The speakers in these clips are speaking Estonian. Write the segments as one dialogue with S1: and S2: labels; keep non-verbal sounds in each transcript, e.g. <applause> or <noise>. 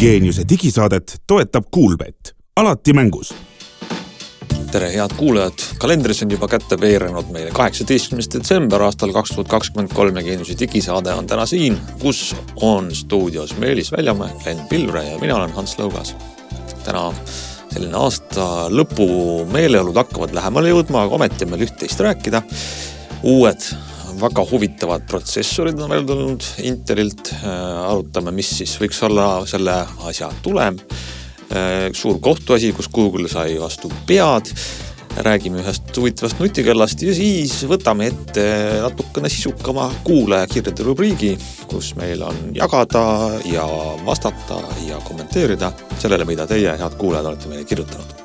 S1: geeniuse digisaadet toetab Kuulbett, alati mängus
S2: tere, head kuulajad, kalendris on juba kätte veerenud meile kaheksateistkümnes detsember aastal kaks tuhat kakskümmend kolm ja Geeniuse digisaade on täna siin, kus on stuudios Meelis Väljamäe, Glen Pilvre ja mina olen Hans Lõugas. täna selline aasta lõpu meeleolud hakkavad lähemale jõudma, aga ometi on meil üht-teist rääkida. uued väga huvitavad protsessorid on välja tulnud Intelilt. Äh, arutame, mis siis võiks olla selle asja tulem. Äh, suur kohtuasi, kus Google sai vastu pead. räägime ühest huvitavast nutikellast ja siis võtame ette natukene sisukama kuulajakirjade rubriigi, kus meil on jagada ja vastata ja kommenteerida sellele, mida teie, head kuulajad, olete meile kirjutanud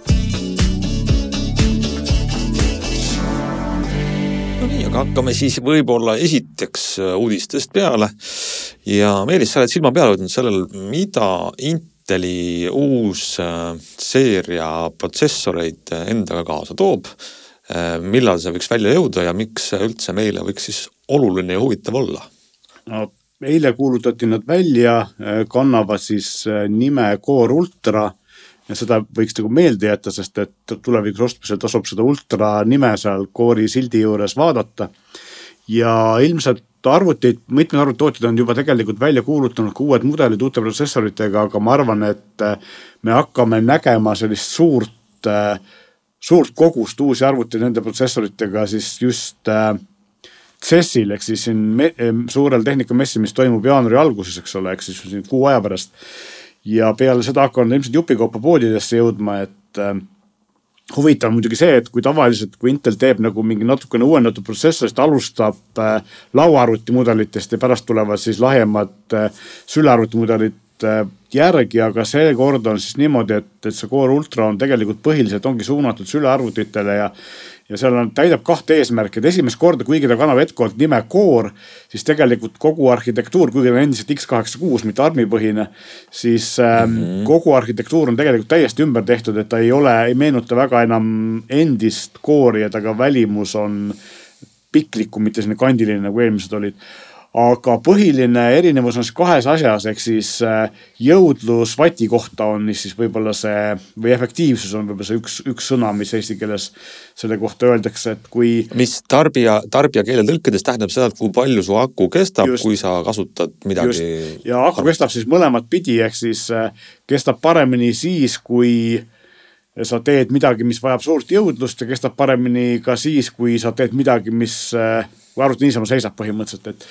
S2: no nii, aga hakkame siis võib-olla esiteks äh, uudistest peale. ja Meelis, sa oled silma peal hoidnud sellel, mida Inteli uus äh, seeria protsessoreid äh, endaga kaasa toob. millal see võiks välja jõuda ja miks see üldse meile võiks siis oluline ja huvitav olla?
S3: no eile kuulutati nad välja, kannavad siis nime Core Ultra ja seda võiks nagu meelde jätta, sest et tulevikus ostmisel tasub seda ultra nime seal koori sildi juures vaadata. ja ilmselt arvutid, mitmed arvutitootjad on juba tegelikult välja kuulutanud ka uued mudelid uute protsessoritega, aga ma arvan, et me hakkame nägema sellist suurt, suurt kogust uusi arvuteid nende protsessoritega siis just CES-il ehk siis siin suurel tehnikamessil, mis toimub jaanuari alguses, eks ole, ehk siis kuu aja pärast ja peale seda hakkavad ilmselt jupikaupa poodidesse jõudma, et äh, huvitav on muidugi see, et kui tavaliselt, kui Intel teeb nagu mingi natukene uuendatud protsessorist, alustab äh, lauaarvutimudelitest ja pärast tulevad siis lahjemad äh, sülearvutimudelid äh, järgi, aga seekord on siis niimoodi, et, et see Core Ultra on tegelikult põhiliselt ongi suunatud sülearvutitele ja ja seal on, täidab kahte eesmärki, et esimest korda, kuigi ta kannab Edcolt nime Core, siis tegelikult kogu arhitektuur, kuigi ta on endiselt X86, mitte ARM-i põhine, siis mm -hmm. kogu arhitektuur on tegelikult täiesti ümber tehtud, et ta ei ole, ei meenuta väga enam endist Core'i ja ta ka välimus on piklikum, mitte selline kandiline nagu eelmised olid aga põhiline erinevus on siis kahes asjas, ehk siis äh, jõudlus vati kohta on siis võib-olla see või efektiivsus on võib-olla see üks, üks sõna, mis eesti keeles selle kohta öeldakse, et kui.
S2: mis tarbija, tarbija keele tõlkides tähendab seda, et kui palju su aku kestab, kui sa kasutad midagi.
S3: ja aku kestab siis mõlemat pidi, ehk siis äh, kestab paremini siis, kui sa teed midagi, mis vajab suurt jõudlust ja kestab paremini ka siis, kui sa teed midagi, mis äh, kui arvuti niisama seisab põhimõtteliselt, et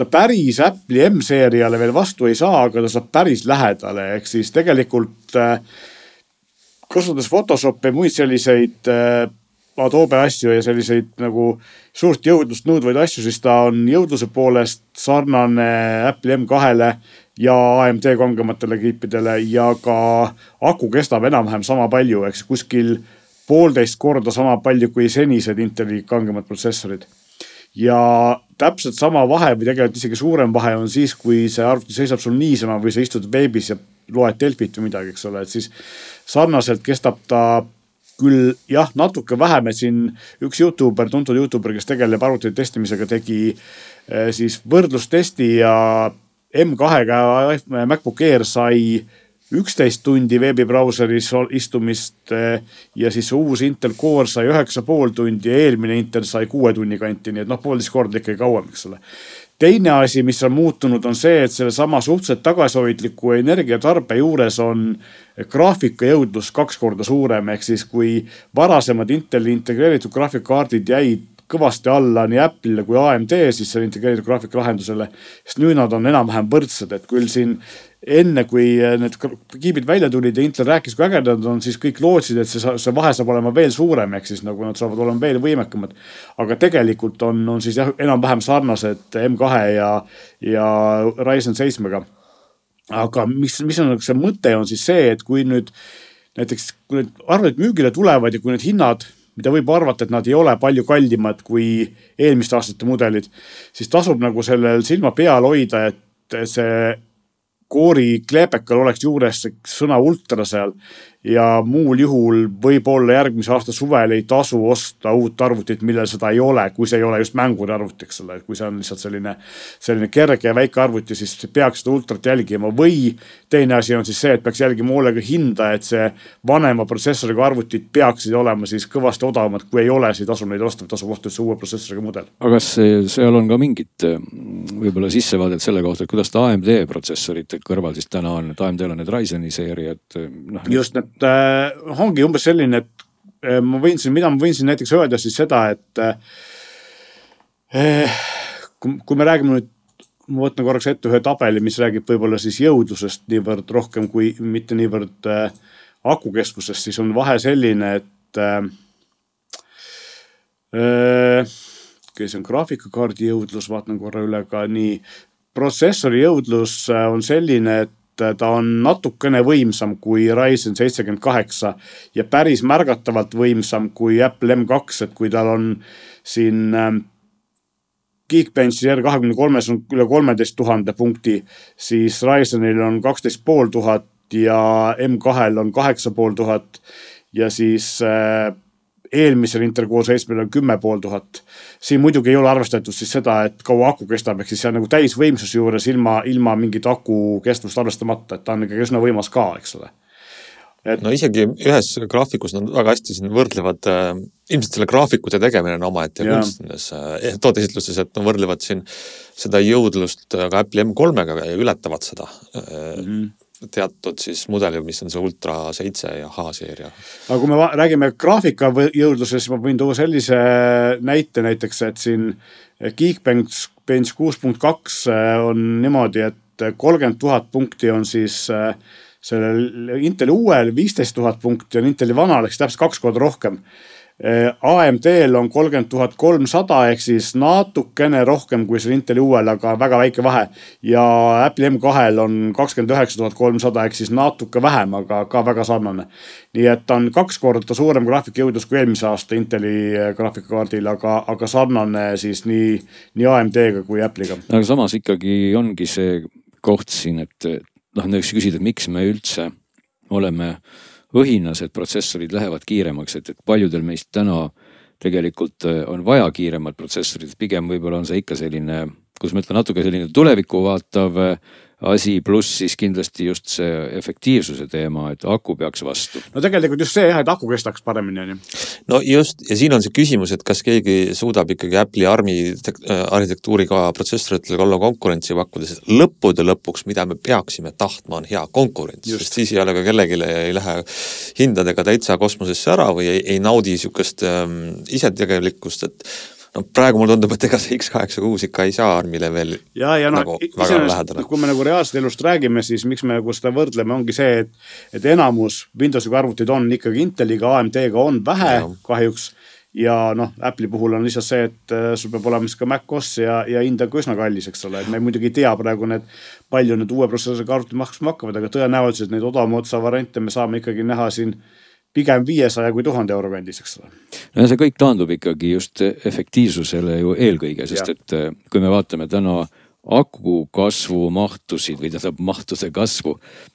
S3: ta päris Apple'i M-seeriale veel vastu ei saa, aga ta saab päris lähedale, ehk siis tegelikult äh, kasutades Photoshopi ja muid selliseid äh, Adobe asju ja selliseid nagu suurt jõudlust nõudvaid asju, siis ta on jõudluse poolest sarnane Apple'i M2-le ja AMD kangematele kiipidele ja ka aku kestab enam-vähem sama palju, eks kuskil poolteist korda sama palju kui senised Inteli kangemad protsessorid ja täpselt sama vahe või tegelikult isegi suurem vahe on siis, kui see arvuti seisab sul niisama või sa istud veebis ja loed Delfit või midagi, eks ole, et siis sarnaselt kestab ta küll jah, natuke vähem, et siin üks Youtuber, tuntud Youtuber, kes tegeleb arvutite testimisega, tegi eh, siis võrdlustesti ja M2-ga MacBook Air sai üksteist tundi veebibrauseris istumist eh, ja siis uus Intel Core sai üheksa pool tundi ja eelmine Intel sai kuue tunni kanti, nii et noh, poolteist korda ikkagi kauem, eks ole. teine asi, mis on muutunud, on see, et sellesama suhteliselt tagasihoidliku energiatarbe juures on graafikajõudlus kaks korda suurem, ehk siis kui varasemad Inteli integreeritud graafikakaardid jäid kõvasti alla nii Apple'ile kui AMD siis selle integreeritud graafikalahendusele. sest nüüd nad on enam-vähem võrdsed, et küll siin enne kui need kiibid välja tulid ja Intel rääkis, kui ägedad nad on, siis kõik lootsid, et see, see vahe saab olema veel suurem, ehk siis nagu nad saavad olema veel võimekamad. aga tegelikult on, on siis jah, enam-vähem sarnased M2 ja, ja Ryzen seitsmega. aga mis, mis on see mõte, on siis see, et kui nüüd näiteks, kui need arved müügile tulevad ja kui need hinnad mida võib arvata, et nad ei ole palju kallimad kui eelmiste aastate mudelid, siis tasub nagu sellel silma peal hoida, et see koori kleepekal oleks juures sõna ultra seal. Ja muul juhul võib-olla järgmise aasta suvel ei tasu osta uut arvutit, millel seda ei ole, kui see ei ole just mängude arvuti, eks ole, kui see on lihtsalt selline, selline kerge ja väike arvuti, siis peaks seda ultrat jälgima või teine asi on siis see, et peaks jälgima hoolega hinda, et see vanema protsessoriga arvutid peaksid olema siis kõvasti odavamad, kui ei ole, siis ei tasu neid osta, tasub osta üldse uue protsessoriga mudel.
S4: aga kas seal on ka mingit võib-olla sissevaadet selle kohta, et kuidas ta AMD protsessorite kõrval siis täna on, et AMD-l on need Ryzeni seeriad
S3: noh. just, et äh, ongi umbes selline, et äh, ma võin siin, mida ma võin siin näiteks öelda siis seda, et äh, kui, kui me räägime nüüd ma võtan korraks ette ühe tabeli, mis räägib võib-olla siis jõudlusest niivõrd rohkem kui mitte niivõrd äh, akukeskusest, siis on vahe selline, et äh, äh, kes on graafikakaardi jõudlus, vaatan korra üle ka nii. protsessori jõudlus äh, on selline, et äh, ta on natukene võimsam kui Ryzen seitsekümmend kaheksa ja päris märgatavalt võimsam kui Apple M2, et kui tal on siin äh, Geekbenchi R kahekümne kolmes on üle kolmeteist tuhande punkti, siis Ryzenil on kaksteist pool tuhat ja M2-l on kaheksa pool tuhat ja siis äh, eelmisel Core seitsmel on kümme pool tuhat. siin muidugi ei ole arvestatud siis seda, et kaua aku kestab, ehk siis see on nagu täisvõimsuse juures ilma, ilma mingit aku kestvust arvestamata, et ta on ikkagi üsna võimas ka, eks ole
S2: et no isegi ühes graafikus nad väga hästi siin võrdlevad äh,, ilmselt selle graafikute tegemine on omaette kunst nendes äh, tooteesitlustes, et no võrdlevad siin seda jõudlust ka Apple'i M3-ga ja ületavad seda äh, mm. -hmm teatud siis mudeli, mis on see Ultra seitse ja H-seeria.
S3: aga kui me räägime graafika jõudlusest, siis ma võin tuua sellise näite näiteks, et siin Geekbench Bench kuus punkt kaks äh, on niimoodi, et kolmkümmend tuhat punkti on siis äh, sellel Inteli uuel viisteist tuhat punkti on Inteli vanal ehk siis täpselt kaks korda rohkem. Eh, AMD-l on kolmkümmend tuhat kolmsada ehk siis natukene rohkem kui seal Inteli uuel, aga väga väike vahe. ja Apple'i M2-l on kakskümmend üheksa tuhat kolmsada ehk siis natuke vähem, aga ka väga sarnane. nii et ta on kaks korda suurem graafikajõudlus kui eelmise aasta Inteli eh, graafikakaardil, aga, aga sarnane siis nii, nii AMD-ga kui Apple'iga.
S4: aga samas ikkagi ongi see koht siin, et noh, näiteks küsida, et miks me üldse oleme õhinas, et protsessorid lähevad kiiremaks, et, et paljudel meist täna tegelikult äh, on vaja kiiremat protsessorit, pigem võib-olla on see ikka selline, kuidas ma ütlen, natuke selline tulevikku vaatav äh, asi, pluss siis kindlasti just see efektiivsuse teema, et aku peaks vastu.
S3: no tegelikult just see jah, et aku kestaks paremini on ju.
S2: no just ja siin on see küsimus, et kas keegi suudab ikkagi Apple'i ARM-i äh, arhitektuuriga protsessoritele olla konkurentsi pakkuda, sest lõppude lõpuks, mida me peaksime tahtma, on hea konkurents, sest siis ei ole ka kellelegi ei lähe hindadega täitsa kosmosesse ära või ei, ei naudi sihukest ähm, isetegelikkust, et no praegu mulle tundub, et ega see X86 ikka ei saa ARM-ile veel
S3: ja, ja no, nagu väga lähedale. kui me nagu reaalsest elust räägime, siis miks me nagu seda võrdleme, ongi see, et, et enamus Windowsiga arvutid on ikkagi Inteliga, AMD-ga on vähe ja. kahjuks ja noh, Apple'i puhul on lihtsalt see, et äh, sul peab olema siis ka Mac OS ja, ja hind on ka üsna kallis, eks ole, et me muidugi ei tea praegu need, palju need uue protsessoriga arvutid maksma hakkavad, aga tõenäoliselt neid odavama otsa variante me saame ikkagi näha siin pigem viiesaja kui tuhande euro kandis, eks ole.
S4: no ja see kõik taandub ikkagi just efektiivsusele ju eelkõige, sest ja. et eh, kui me vaatame täna aku kasvu mahtusid või tähendab mahtude kasvu,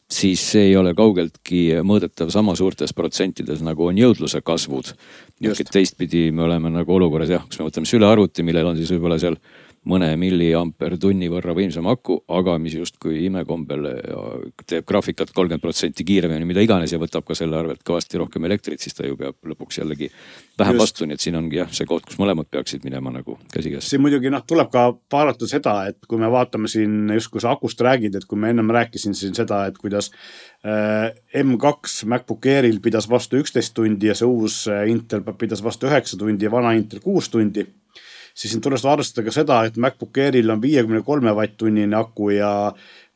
S4: siis see ei ole kaugeltki mõõdetav sama suurtes protsentides nagu on jõudluse kasvud. teistpidi me oleme nagu olukorras jah, kus me võtame sülearvuti, millel on siis võib-olla seal mõne milliampertunni võrra võimsam aku, aga mis justkui imekombel teeb graafikat kolmkümmend protsenti kiiremini, mida iganes ja võtab ka selle arvelt kõvasti rohkem elektrit, siis ta ju peab lõpuks jällegi vähem Just. vastu, nii et siin ongi jah, see koht, kus mõlemad peaksid minema nagu käsikäes.
S3: siin muidugi noh, tuleb ka vaadata seda, et kui me vaatame siin justkui sa akust räägid, et kui ma ennem rääkisin siin seda, et kuidas äh, M2 MacBook Airil pidas vastu üksteist tundi ja see uus äh, Intel pidas vastu üheksa tundi ja vana Intel kuus tundi siis siin tuleks arvestada ka seda, et MacBook Airil on viiekümne kolme vatt-tunnine aku ja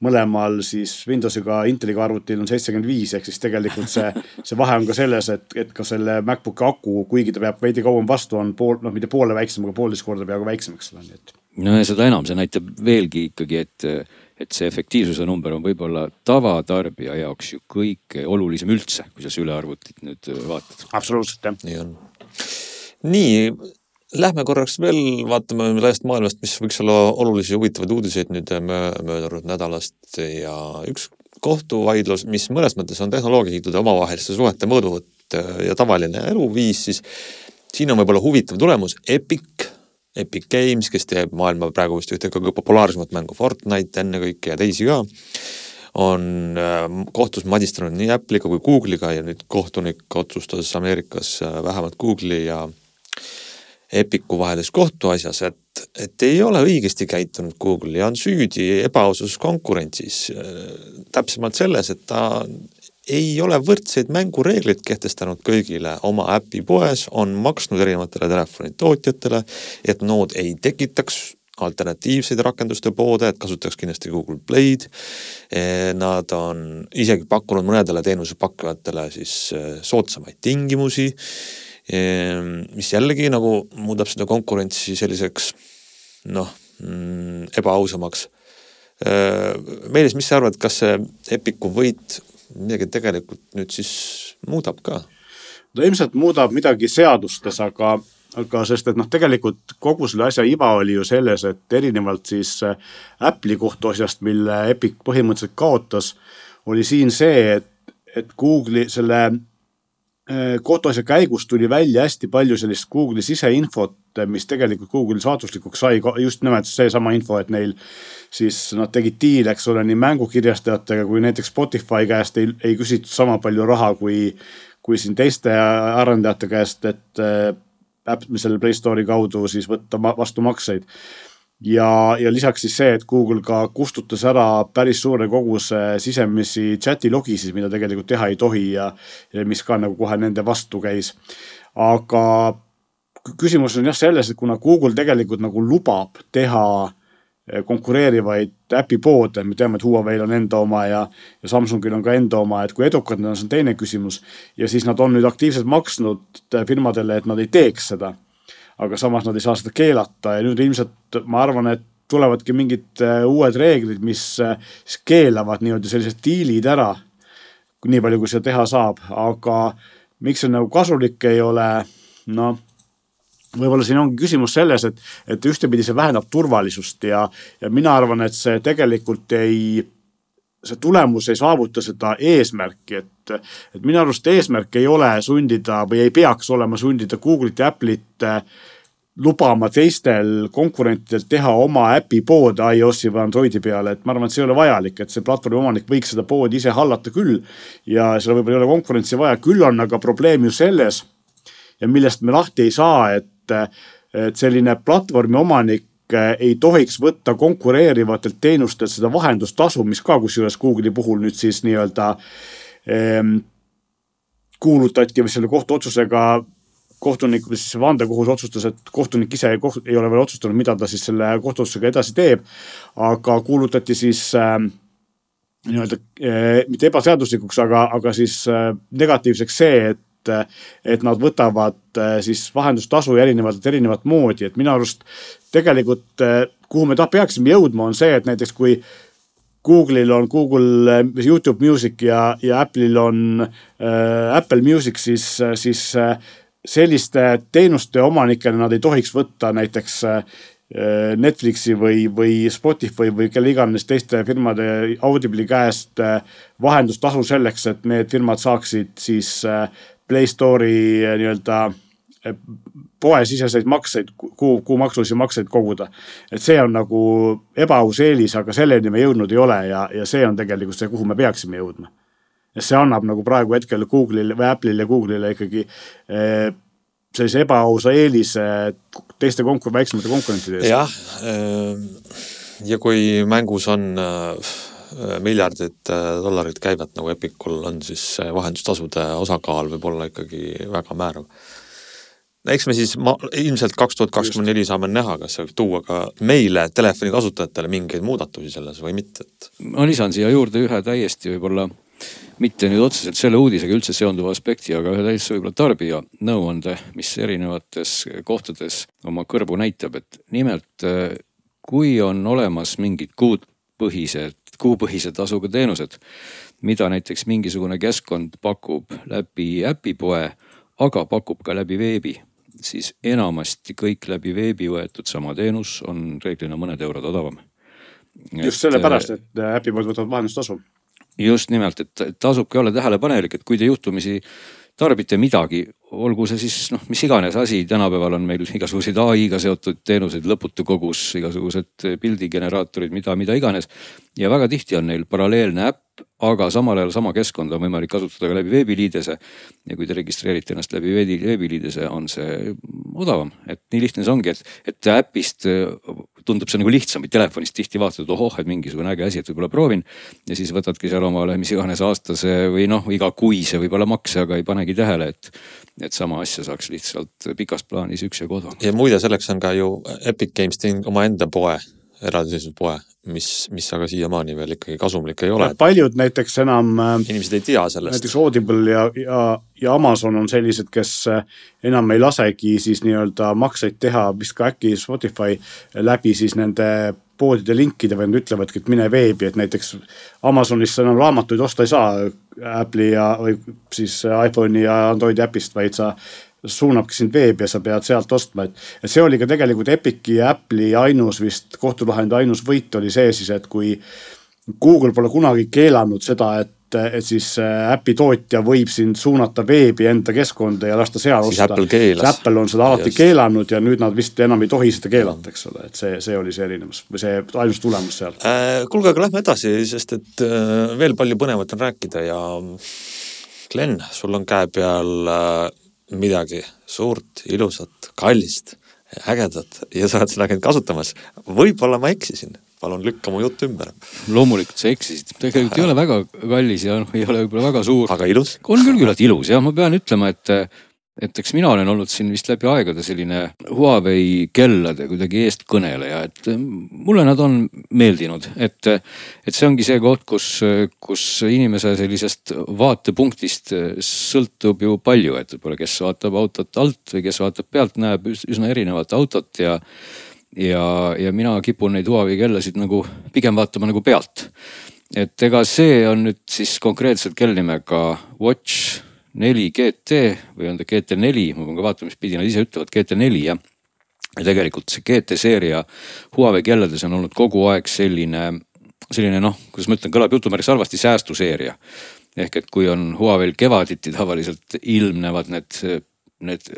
S3: mõlemal siis Windowsiga Inteliga arvutil on seitsekümmend viis, ehk siis tegelikult see, <laughs> see vahe on ka selles, et, et ka selle MacBooki aku, kuigi ta peab veidi kauem vastu, on pool, noh, mitte poole väiksem, aga poolteist korda peaaegu väiksem, eks ole, nii et.
S4: no ja seda enam, see näitab veelgi ikkagi, et, et see efektiivsuse number on võib-olla tavatarbija jaoks ju kõige olulisem üldse, kui sa sülearvutit nüüd vaatad.
S3: absoluutselt jah.
S2: nii on nii, Lähme korraks veel vaatame laiast maailmast, mis võiks olla olulisi huvitavaid uudiseid nüüd möödunud nädalast. Ja üks kohtuvaidlus, mis mõnes mõttes on tehnoloogialiitude omavaheliste suhete mõõduvõtt ja tavaline eluviis, siis siin on võib-olla huvitav tulemus, Epic, Epic Games, kes teeb maailma praegu vist ühte kõige populaarsemat mängu Fortnite ennekõike ja teisi ka on äh, kohtus madistanud nii Apple'iga kui Google'iga ja nüüd kohtunik otsustas Ameerikas äh, vähemalt Google'i ja Epicu vahelises kohtuasjas, et, et ei ole õigesti käitunud Google ja on süüdi ebaausas konkurentsis. Äh, täpsemalt selles, et ta ei ole võrdseid mängureegleid kehtestanud kõigile oma äpipoes, on maksnud erinevatele telefonitootjatele, et nood ei tekitaks alternatiivseid rakenduste poode, et kasutaks kindlasti Google Play'd. Eh, nad on isegi pakkunud mõnedele teenusepakkujatele siis eh, soodsamaid tingimusi, mis jällegi nagu muudab seda konkurentsi selliseks noh, mm, ebaausamaks. Meelis, mis sa arvad, kas see Epiku võit midagi tegelikult nüüd siis muudab ka?
S3: no ilmselt muudab midagi seadustes, aga aga sest, et noh, tegelikult kogu selle asja iva oli ju selles, et erinevalt siis äh, Apple'i kohtuasjast, mille Epic põhimõtteliselt kaotas, oli siin see, et, et Google'i selle kohtuasja käigus tuli välja hästi palju sellist Google'i siseinfot, mis tegelikult Google'i saatuslikuks sai, just nimelt seesama info, et neil siis nad tegid diile, eks ole, nii mängukirjastajatega kui näiteks Spotify käest ei, ei küsitud sama palju raha kui, kui siin teiste arendajate käest, et äh, selle Play Store'i kaudu siis võtta vastu makseid. Ja, ja lisaks siis see, et Google ka kustutas ära päris suure koguse sisemisi chati logisid, mida tegelikult teha ei tohi ja, ja mis ka nagu kohe nende vastu käis. aga küsimus on jah selles, et kuna Google tegelikult nagu lubab teha Eh, konkureerivaid äpipoode, me teame, et Huawei'l on enda oma ja, ja Samsungil on ka enda oma, et kui edukad nad on, see on teine küsimus. ja siis nad on nüüd aktiivselt maksnud firmadele, et nad ei teeks seda. Aga samas nad ei saa seda keelata ja nüüd ilmselt ma arvan, et tulevadki mingid eh, uued reeglid, mis siis keelavad nii-öelda sellised diilid ära. nii palju, kui seda teha saab, aga miks see nagu kasulik ei ole, noh võib-olla siin ongi küsimus selles, et, et ühtepidi see vähendab turvalisust ja, ja mina arvan, et see tegelikult ei, see tulemus ei saavuta seda eesmärki, et, et minu arust eesmärk ei ole sundida või ei peaks olema sundida Google'it ja Apple'it äh, lubama teistel konkurentidel teha oma äpipoode iOS-i või Androidi peale, et ma arvan, et see ei ole vajalik, et see platvormi omanik võiks seda poodi ise hallata küll. ja seal võib-olla ei ole konkurentsi vaja, küll on aga probleem ju selles ja millest me lahti ei saa, et et, selline platvormi omanik eh, ei tohiks võtta konkureerivatelt teenustelt seda vahendustasu, mis ka kusjuures Google'i puhul nüüd siis nii-öelda ehm, kuulutati või selle kohtuotsusega kohtunik või siis vandekohus otsustas, et kohtunik ise ei, koht, ei ole veel otsustanud, mida ta siis selle kohtuotsusega edasi teeb. aga kuulutati siis äh, nii-öelda äh, mitte ebaseaduslikuks, aga, aga siis äh, negatiivseks see, et et, et nad võtavad eh, siis vahendustasu erinevalt, erinevat moodi, et minu arust tegelikult eh, kuhu me peaksime jõudma, on see, et näiteks kui Google'il on Google eh, Youtube Music ja, ja Apple'il on äh, Apple Music, siis, siis äh, selliste teenuste omanikena nad ei tohiks võtta näiteks äh, Netflixi või, või Spotify või kelle iganes teiste firmade Audible'i käest vahendustasu selleks, et need firmad saaksid siis Play Store'i eh, nii-öelda eh, poesiseseid makseid, kuu, kuumaksulisi makseid koguda. et see on nagu ebaaus eelis, aga selleni me jõudnud ei ole ja, ja see on tegelikult see, kuhu me peaksime jõudma. see annab nagu praegu hetkel Google'ile või Apple'ile Google'ile ikkagi eh, sellise ebaausa eelise teiste konkur-, väiksemate konkurentide ees.
S2: jah, eh, ja kui mängus on äh Miljardid äh, dollarid käivet nagu Epicul on, siis vahendustasude osakaal võib olla ikkagi väga määrav. eks me siis ma, ilmselt kaks tuhat kakskümmend neli saame näha, kas see võib tuua ka meile, telefoni kasutajatele mingeid muudatusi selles või mitte, et.
S4: ma lisan siia juurde ühe täiesti võib-olla mitte nüüd otseselt selle uudisega üldse seonduva aspekti, aga ühe täitsa võib-olla tarbija nõuande, mis erinevates kohtades oma kõrvu näitab, et nimelt äh, kui on olemas mingid kuupõhised kuupõhise tasuga teenused, mida näiteks mingisugune keskkond pakub läbi äpipoe, aga pakub ka läbi veebi, siis enamasti kõik läbi veebi võetud sama teenus on reeglina mõned eurod odavam.
S3: just sellepärast, et äpipoed võtavad vahendustasu
S4: just nimelt, et tasubki olla tähelepanelik, et kui te juhtumisi tarbite midagi, olgu see siis noh, mis iganes asi, tänapäeval on meil <laughs> igasuguseid ai-ga seotud teenuseid lõputu kogus, igasugused pildigeneraatorid, mida, mida iganes. ja väga tihti on neil paralleelne äpp, aga samal ajal sama keskkonda on võimalik kasutada ka läbi veebiliidese. ja kui te registreerite ennast läbi veebiliidese, on see odavam, et nii lihtne see ongi, et, et äpist tundub see nagu lihtsam, et telefonist tihti vaatad, et ohoh, et mingisugune äge asi, et võib-olla proovin. ja siis võtadki seal omale mis iganes aastase või noh, igakuise võib-olla makse, aga ei panegi tähele, et, et sama asja saaks lihtsalt pikas plaanis üksjagu odavam.
S2: ja muide, selleks on ka ju Epic Games teinud omaenda poe, eraldiseisva poe mis, mis aga siiamaani veel ikkagi kasumlik ei ole.
S3: paljud näiteks enam.
S2: Äh, inimesed ei tea sellest.
S3: näiteks Audible ja, ja, ja Amazon on sellised, kes äh, enam ei lasegi siis nii-öelda makseid teha, vist ka äkki Spotify läbi siis nende poodide linkide või nad ütlevadki, et mine veebi, et näiteks Amazonis sa enam raamatuid osta ei saa Apple'i ja, või siis iPhone'i ja Androidi äpist, vaid sa suunabki sind veebi ja sa pead sealt ostma, et. et see oli ka tegelikult Epici ja Apple'i ainus vist kohtulahendi ainus võit oli see siis, et kui Google pole kunagi keelanud seda, et, et siis äpi tootja võib sind suunata veebi enda keskkonda ja lasta seal
S2: siis osta.
S3: Apple on seda alati Just. keelanud ja nüüd nad vist enam ei tohi seda keelata, eks ole, et see, see oli see erinevus või see ainus tulemus seal
S2: äh,. kuulge, aga lähme edasi, sest et äh, veel palju põnevat on rääkida ja Glen, sul on käe peal äh, midagi suurt, ilusat, kallist, ägedat ja sa oled seda käinud kasutamas. võib-olla ma eksisin, palun lükka mu jutt ümber.
S4: loomulikult sa eksisid, tegelikult ei ole väga kallis ja noh, ei ole võib-olla väga suur.
S2: aga ilus?
S4: on küll küllalt ilus jah, ma pean ütlema, et et eks mina olen olnud siin vist läbi aegade selline Huawei kellade kuidagi eestkõneleja, et eh, mulle nad on meeldinud, et, et see ongi see koht, kus, kus inimese sellisest vaatepunktist sõltub ju palju, et võib-olla kes vaatab autot alt või kes vaatab pealt, näeb üsna erinevat autot ja ja, ja mina kipun neid Huawei kellasid nagu pigem vaatama nagu pealt. et ega see on nüüd siis konkreetselt kell nimega Watch neli GT või on ta GT4, ma pean ka vaatama, mis pidi nad ise ütlevad, GT4 jah. ja tegelikult see GT seeria Huawei kellades on olnud kogu aeg selline, selline noh, kuidas ma ütlen, kõlab jutumärgis halvasti, säästuseeria. ehk et kui on Huawei'l kevaditi tavaliselt ilmnevad need, need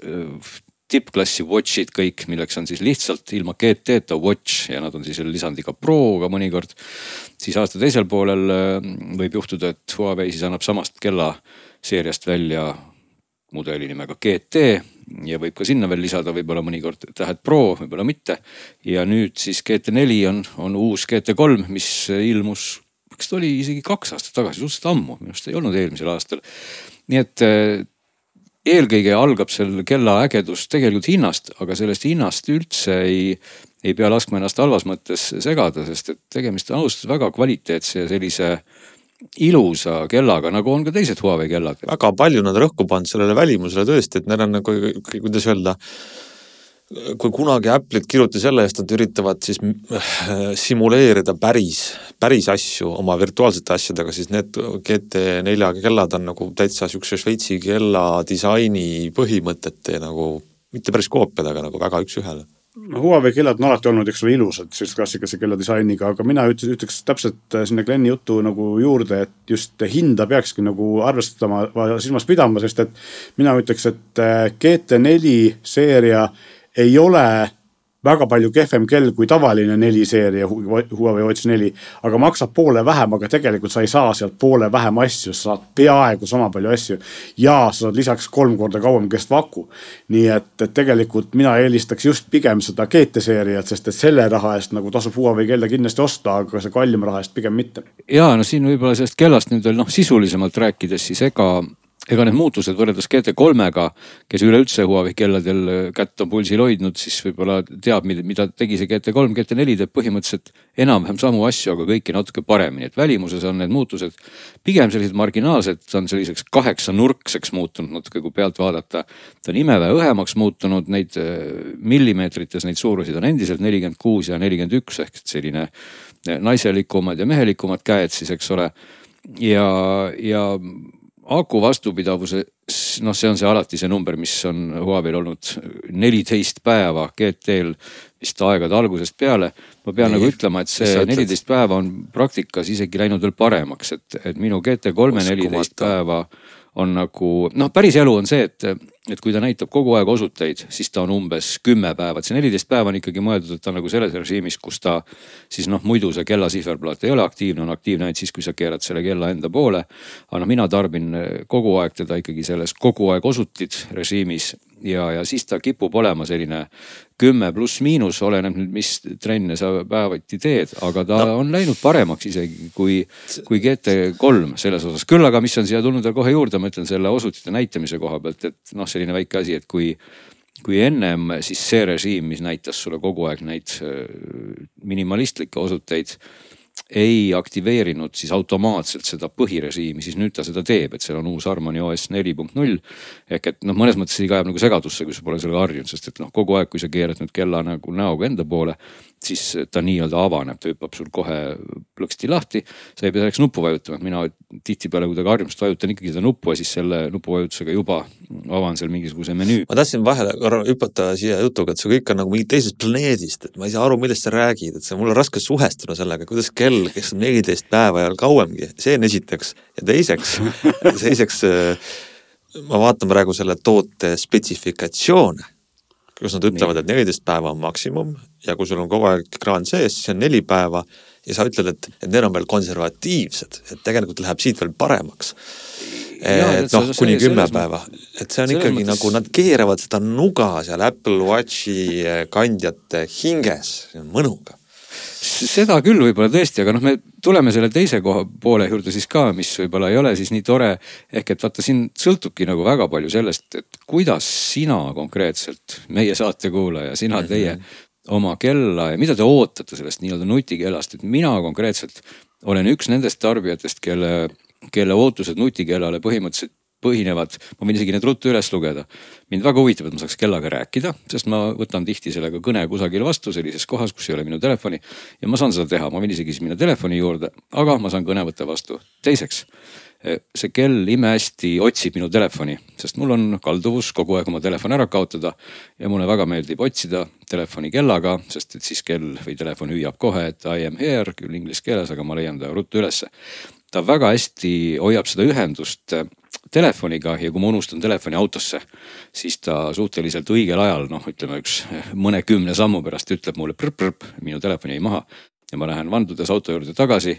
S4: tippklassi watch'id kõik, milleks on siis lihtsalt ilma GT-ta watch ja nad on siis veel lisandiga Pro ka mõnikord. siis aasta teisel poolel äh, võib juhtuda, et Huawei siis annab samast kella seeriast välja mudeli nimega GT ja võib ka sinna veel lisada võib-olla mõnikord tähed Pro, võib-olla mitte. ja nüüd siis GT4 on, on uus GT3, mis ilmus, kas ta oli isegi kaks aastat tagasi, suhteliselt ammu, minu arust ei olnud eelmisel aastal. nii et eh, eelkõige algab seal kella ägedus tegelikult hinnast, aga sellest hinnast üldse ei, ei pea laskma ennast halvas mõttes segada, sest et tegemist on ausalt väga kvaliteetse ja sellise ilusa kellaga, nagu on ka teised Huawei kellad.
S2: väga palju nad rõhku pannud sellele välimusele tõesti, et neil on nagu, kuidas öelda, kui kunagi Apple'it kiruti selle eest, et üritavad siis äh, simuleerida päris, päris asju oma virtuaalsete asjadega, siis need GT4 kellad on nagu täitsa siukse Šveitsi kella disaini põhimõtete nagu, mitte päris koopiad, aga nagu väga üks-ühele.
S3: Huawei kellad on alati olnud, eks ole, ilusad, sellise klassikalise kelladisainiga, aga mina ütleks, ütleks täpselt äh, sinna Glenni jutu nagu juurde, et just hinda peakski nagu arvestama, silmas pidama, sest et mina ütleks, et äh, GT4 seeria ei ole väga palju kehvem kell kui tavaline neli seeria Huawei Watch neli, aga maksab poole vähem, aga tegelikult sa ei saa sealt poole vähem asju, sa saad peaaegu sama palju asju. ja sa saad lisaks kolm korda kauem kestva aku. nii et, et tegelikult mina eelistaks just pigem seda GT seeriat, sest et selle raha eest nagu tasub Huawei kella kindlasti osta, aga see kallima raha eest pigem mitte.
S4: ja no siin võib-olla sellest kellast nüüd veel noh, sisulisemalt rääkides, siis ega ega need muutused võrreldes GT3-ga, kes üleüldse Huawei kelladel kätt on pulsil hoidnud, siis võib-olla teab, mida tegi see GT3, GT4 teeb põhimõtteliselt enam-vähem samu asju, aga kõiki natuke paremini, et välimuses on need muutused pigem sellised marginaalsed, ta on selliseks kaheksanurkseks muutunud natuke, kui pealt vaadata. ta on imeväe õhemaks muutunud, neid äh, millimeetrites neid suuruseid on endiselt nelikümmend kuus ja nelikümmend üks ehk selline äh, naiselikumad ja mehelikumad käed siis, eks ole. ja, ja aku vastupidavuse noh, see on see alati see number, mis on Huawei'l olnud neliteist päeva GT-l vist aegade algusest peale. ma pean Nii, nagu ütlema, et see neliteist päeva on praktikas isegi läinud veel paremaks, et, et minu GT3-e neliteist päeva on nagu noh, päris elu on see, et, et kui ta näitab kogu aeg osuteid, siis ta on umbes kümme päeva, et see neliteist päeva on ikkagi mõeldud, et ta on nagu selles režiimis, kus ta siis noh, muidu see kella sihverplaat ei ole aktiivne, on aktiivne ainult siis, kui sa keerad selle kella enda poole. aga noh, mina tarbin kogu aeg teda ikkagi selles kogu aeg osutid režiimis ja, ja siis ta kipub olema selline kümme pluss miinus, oleneb nüüd, mis trenne sa päevati teed, aga ta no. on läinud paremaks isegi kui, kui GT3 selles osas. küll aga, mis on siia tulnud veel kohe juurde, ma ütlen selle osutite näitamise koha pealt, et noh, selline väike asi, et kui kui ennem siis see režiim, mis näitas sulle kogu aeg neid äh, minimalistlikke osuteid ei aktiveerinud siis automaatselt seda põhirežiimi, siis nüüd ta seda teeb, et seal on uus Harmony OS neli punkt null. ehk et noh, mõnes mõttes see ajab nagu segadusse, kui sa pole sellega harjunud, sest et noh, kogu aeg, kui sa keerad nüüd kella nagu näoga enda poole, siis ta nii-öelda avaneb, ta hüppab sul kohe plõksti lahti. sa ei pea selleks nuppu vajutama, et mina tihtipeale kuidagi harjumust vajutan ikkagi seda nuppu ja siis selle nupuvajutusega juba avan seal mingisuguse menüü.
S2: ma tahtsin vahele korra hüpata siia jutuga, et see kõik on nagu mingi teisest planeedist, et ma ei saa aru, millest sa räägid, et see mul on raske suhestuda sellega, kuidas kell, kes on neliteist päeva ja kauemgi, see on esiteks. Ja teiseks <laughs> teiseks ma vaatan praegu selle toote spetsifikatsioone kus nad ütlevad, et neliteist päeva on maksimum ja kui sul on kogu aeg ekraan sees, siis on neli päeva ja sa ütled, et, et need on veel konservatiivsed, et tegelikult läheb siit veel paremaks. et noh, kuni kümme päeva, et see on ikkagi mõttes... nagu nad keeravad seda nuga seal Apple Watchi kandjate hinges. Mõnuga
S4: seda küll võib-olla tõesti, aga noh, me tuleme selle teise koha poole juurde siis ka, mis võib-olla ei ole siis nii tore. ehk et vaata, siin sõltubki nagu väga palju sellest, et kuidas sina konkreetselt, meie saatekuulaja, sina, mhm. teie oma kella ja mida te ootate sellest nii-öelda nutikellast, et mina konkreetselt olen üks nendest tarbijatest, kelle, kelle ootused nutikellale põhimõtteliselt põhinevad, ma võin isegi need ruttu üles lugeda. mind väga huvitab, et ma saaks kellaga rääkida, sest ma võtan tihti sellega kõne kusagil vastu sellises kohas, kus ei ole minu telefoni. ja ma saan seda teha, ma võin isegi siis minna telefoni juurde, aga ma saan kõne võtta vastu. teiseks, eh, see kell imehästi otsib minu telefoni, sest mul on kalduvus kogu aeg oma telefon ära kaotada. ja mulle väga meeldib otsida telefoni kellaga, sest et siis kell või telefon hüüab kohe, et I am here küll inglise keeles, aga ma leian ta ruttu ülesse ta väga hästi hoiab seda ühendust telefoniga ja kui ma unustan telefoni autosse, siis ta suhteliselt õigel ajal, noh, ütleme üks mõnekümne sammu pärast ütleb mulle prõpp-prõpp, minu telefon jäi maha ja ma lähen vandudes auto juurde tagasi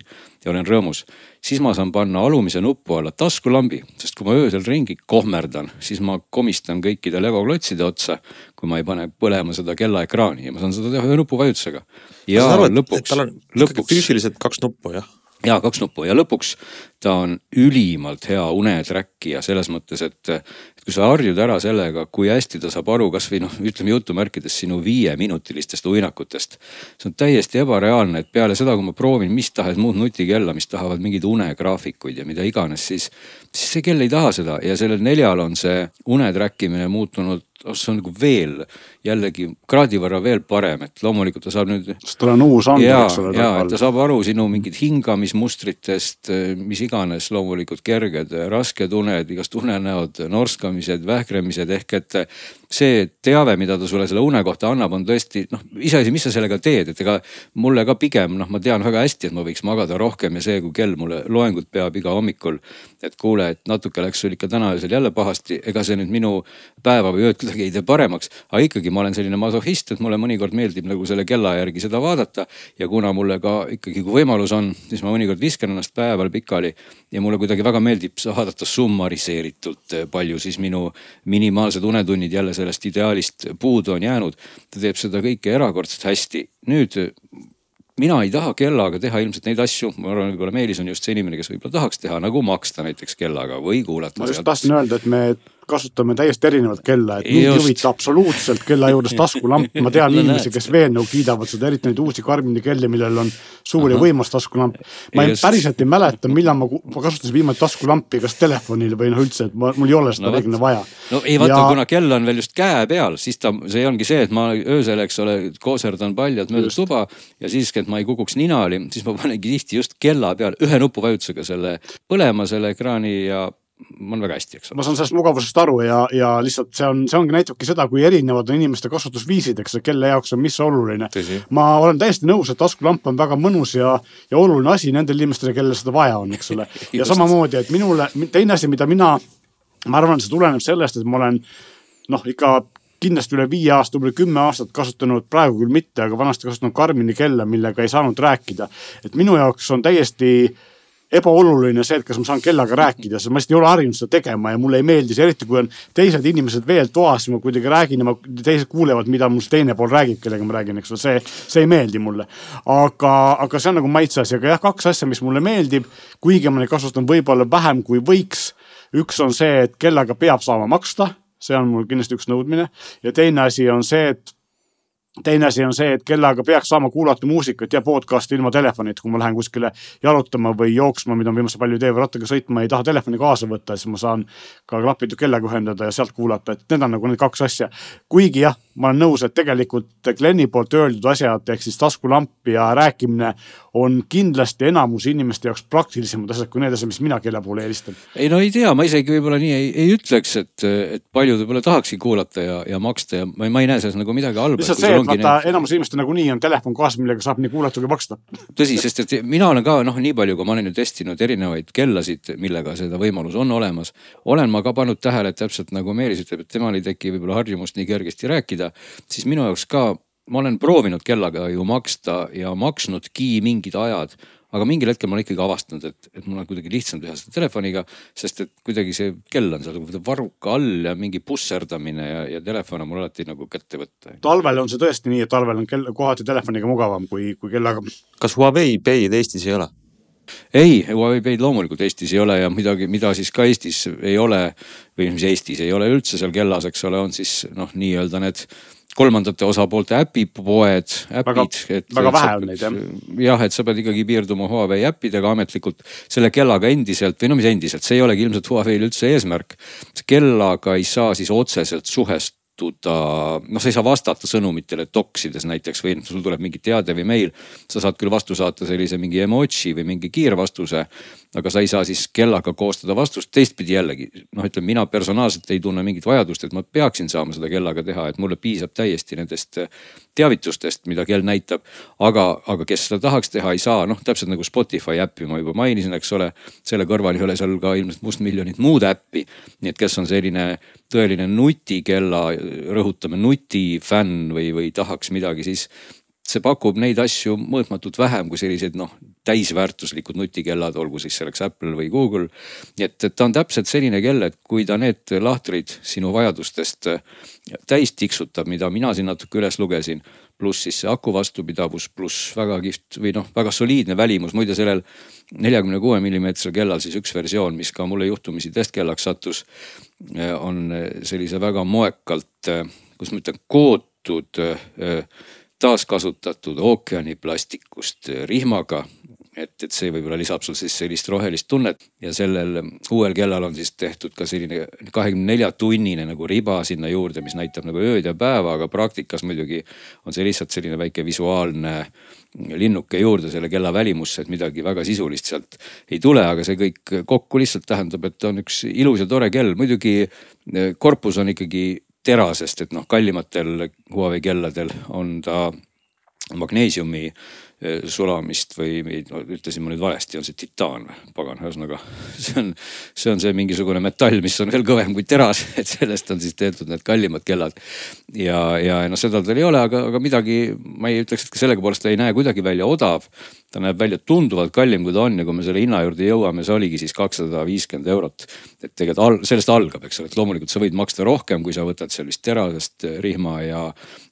S4: ja olen rõõmus. siis ma saan panna alumise nupu alla taskulambi, sest kui ma öösel ringi kohmerdan, siis ma komistan kõikide legoklotside otsa. kui ma ei pane põlema seda kellaekraani ja ma saan seda teha ühe nupuvajutusega. ja
S2: arvad, lõpuks. lõpuks, füüsiliselt kaks nuppu jah
S4: ja kaks nuppu ja lõpuks ta on ülimalt hea unetrackija selles mõttes, et, et kui sa harjud ära sellega, kui hästi ta saab aru kasvõi noh, ütleme jutumärkides sinu viieminutilistest uinakutest. see on täiesti ebareaalne, et peale seda, kui ma proovin mis tahes muud nutikella, mis tahavad mingeid unegraafikuid ja mida iganes, siis, siis see kell ei taha seda ja sellel neljal on see une track imine muutunud see on nagu veel jällegi kraadi võrra veel parem, et loomulikult ta saab nüüd.
S3: sest tal on uus andmed, eks
S4: ole. ja, et ta saab aru sinu mingit hingamismustritest, mis iganes loomulikult kerged, rasked uned, igast unenäod, norskamised, vähkremised ehk et see teave, mida ta sulle selle une kohta annab, on tõesti noh, iseasi, mis sa sellega teed, et ega mulle ka pigem noh, ma tean väga hästi, et ma võiks magada rohkem ja see, kui kell mulle loengut peab iga hommikul. et kuule, et natuke läks sul ikka täna öösel jälle pahasti, ega see nüüd minu päeva või ööd kuidagi ei tee paremaks, aga ikkagi ma olen selline masohhist, et mulle mõnikord meeldib nagu selle kella järgi seda vaadata. ja kuna mulle ka ikkagi, kui võimalus on, siis ma mõnikord viskan ennast päeval pikali. ja mulle kuidagi väga meeldib vaadata summariseeritult, palju siis minu minimaalsed unetunnid jälle sellest ideaalist puudu on jäänud. ta teeb seda kõike erakordselt hästi. nüüd mina ei taha kellaga teha ilmselt neid asju, ma arvan, võib-olla Meelis on just see inimene, kes võib-olla tahaks teha nagu maksta näiteks kellaga või kuulata.
S3: ma just tahtsin öelda, et me kasutame täiesti erinevat kella, et mind ei huvita absoluutselt kella juures taskulamp, ma tean <laughs> inimesi, kes veel nagu kiidavad seda, eriti neid uusi Karmini kelli, millel on suur ja võimas taskulamp. ma ei, päriselt ei mäleta, millal ma, ma kasutasin viimati taskulampi, kas telefonil või noh, üldse, et ma, mul ei ole seda no, reeglina vaja.
S4: no ei vaata ja..., kuna kell on veel just käe peal, siis ta, see ongi see, et ma öösel, eks ole, kooserdan paljalt mööda tuba ja siis, et ma ei kukuks ninali, siis ma panengi tihti just kella peal ühe nupuvajutusega selle põlema selle ekraani ja on väga hästi, eks ole.
S3: ma saan sellest mugavusest aru ja, ja lihtsalt see on, see ongi, näitabki seda, kui erinevad on inimeste kasutusviisid, eks, kelle jaoks on mis oluline. ma olen täiesti nõus, et taskulamp on väga mõnus ja, ja oluline asi nendele inimestele, kellel seda vaja on, eks ole. <laughs> ja samamoodi, et minule, teine asi, mida mina, ma arvan, see tuleneb sellest, et ma olen noh, ikka kindlasti üle viie aasta, võib-olla kümme aastat kasutanud, praegu küll mitte, aga vanasti kasutanud Karmini kella, millega ei saanud rääkida. et minu jaoks on täiesti äh, ebaoluline see, et kas ma saan kellaga rääkida, sest ma lihtsalt ei ole harjunud seda tegema ja mulle ei meeldi see, eriti kui on teised inimesed veel toas, ma kuidagi räägin ja ma, teised kuulevad, mida mul see teine pool räägib, kellega ma räägin, eks ole, see, see ei meeldi mulle. aga, aga see on nagu maitse asi, aga jah, kaks asja, mis mulle meeldib, kuigi ma neid kasutan võib-olla vähem kui võiks. üks on see, et kellaga peab saama maksta, see on mul kindlasti üks nõudmine ja teine asi on see, et teine asi on see, et kellaga peaks saama kuulata muusikat ja podcast'i ilma telefonita, kui ma lähen kuskile jalutama või jooksma, mida ma viimasel palju ei tee või rattaga sõitma, ei taha telefoni kaasa võtta, siis ma saan ka klapid kellaga ühendada ja sealt kuulata, et need on nagu need kaks asja. kuigi jah, ma olen nõus, et tegelikult Glenni poolt öeldud asjad ehk siis taskulamp ja rääkimine on kindlasti enamus inimeste jaoks praktilisemad asjad kui need asjad, mis mina kella poole eelistan.
S4: ei no ei tea, ma isegi võib-olla nii ei, ei ütleks, et, et paljud võib-olla tahakski kuulata ja, ja maksta ja ma, ma ei näe selles nagu midagi halba.
S3: lihtsalt see, et vaata need... enamus inimestel nagunii on telefon kaasas, millega saab nii kuulata kui maksta.
S4: tõsi, sest et mina olen ka noh, nii palju, kui ma olen ju testinud erinevaid kellasid, millega seda võimalus on olemas. olen ma ka pannud tähele, et täpselt nagu Meelis ütleb, et temal ei teki võib-olla harjumust nii kergesti rääkida, siis minu jaoks ka ma olen proovinud kellaga ju maksta ja maksnudki mingid ajad, aga mingil hetkel ma olen ikkagi avastanud, et, et mul on kuidagi lihtsam teha seda telefoniga, sest et kuidagi see kell on seal nagu varruka all ja mingi pusserdamine ja, ja telefon on mul alati nagu kätte võtta.
S3: talvel on see tõesti nii, et talvel on kell kohati telefoniga mugavam kui, kui kellaga.
S2: kas Huawei Pay'd Eestis ei ole?
S4: ei, Huawei Pay'd loomulikult Eestis ei ole ja midagi, mida siis ka Eestis ei ole või mis Eestis ei ole üldse seal kellas, eks ole, on siis noh, nii-öelda need kolmandate osapoolte äpipoed, äpid.
S3: väga vähe on neid jah.
S4: jah, et sa pead ikkagi piirduma Huawei äppidega ametlikult selle kellaga endiselt või no mis endiselt, see ei olegi ilmselt Huawei'l üldse eesmärk. kellaga ei saa siis otseselt suhest kohtuda, noh, sa ei saa vastata sõnumitele doksides näiteks või sul tuleb mingi teade või meil. sa saad küll vastu saata sellise mingi emoji või mingi kiirvastuse, aga sa ei saa siis kellaga koostada vastust. teistpidi jällegi noh, ütleme mina personaalselt ei tunne mingit vajadust, et ma peaksin saama seda kellaga teha, et mulle piisab täiesti nendest teavitustest, mida kell näitab. aga, aga kes seda tahaks teha, ei saa, noh täpselt nagu Spotify äppi ma juba mainisin, eks ole. selle kõrval ei ole seal ka ilmselt mustmiljonit muud äppi. nii et kes on selline tõeline nutikella, rõhutame nutifänn või, või tahaks midagi, siis see pakub neid asju mõõtmatult vähem kui sellised noh, täisväärtuslikud nutikellad, olgu siis selleks Apple või Google. nii et, et ta on täpselt selline kell, et kui ta need lahtrid sinu vajadustest täis tiksutab, mida mina siin natuke üles lugesin. Pluss siis see aku vastupidavus, pluss väga kihvt või noh, väga soliidne välimus, muide sellel neljakümne kuue millimeetrisel kellal siis üks versioon, mis ka mulle juhtumisi testkellaks sattus. on sellise väga moekalt, kuidas ma ütlen, kootud taaskasutatud ookeaniplastikust rihmaga. Et, et see võib-olla lisab sul siis sellist rohelist tunnet. Ja sellel uuel kellal on siis tehtud ka selline kahekümne nelja tunnine nagu riba sinna juurde, mis näitab nagu ööd ja päeva, aga praktikas muidugi on see lihtsalt selline väike visuaalne linnuke juurde selle kella välimusse, et midagi väga sisulist sealt ei tule, aga see kõik kokku lihtsalt tähendab, et on üks ilus ja tore kell, muidugi korpus on ikkagi terasest, et noh, kallimatel Huawei kelladel on ta magneesiumi eh, sulamist või, või no, ütlesin ma nüüd valesti, on see titaan või, pagan, ühesõnaga <laughs> see on, see on see mingisugune metall, mis on veel kõvem kui teras, <laughs> et sellest on siis tehtud need kallimad kellad. ja, ja noh, seda tal ei ole, aga, aga midagi ma ei ütleks, et ka sellega poolest ta ei näe kuidagi välja odav ta näeb välja tunduvalt kallim, kui ta on ja kui me selle hinna juurde jõuame, see oligi siis kakssada viiskümmend eurot. et tegelikult al, sellest algab, eks ole, et loomulikult sa võid maksta rohkem, kui sa võtad seal vist terasest rihma ja,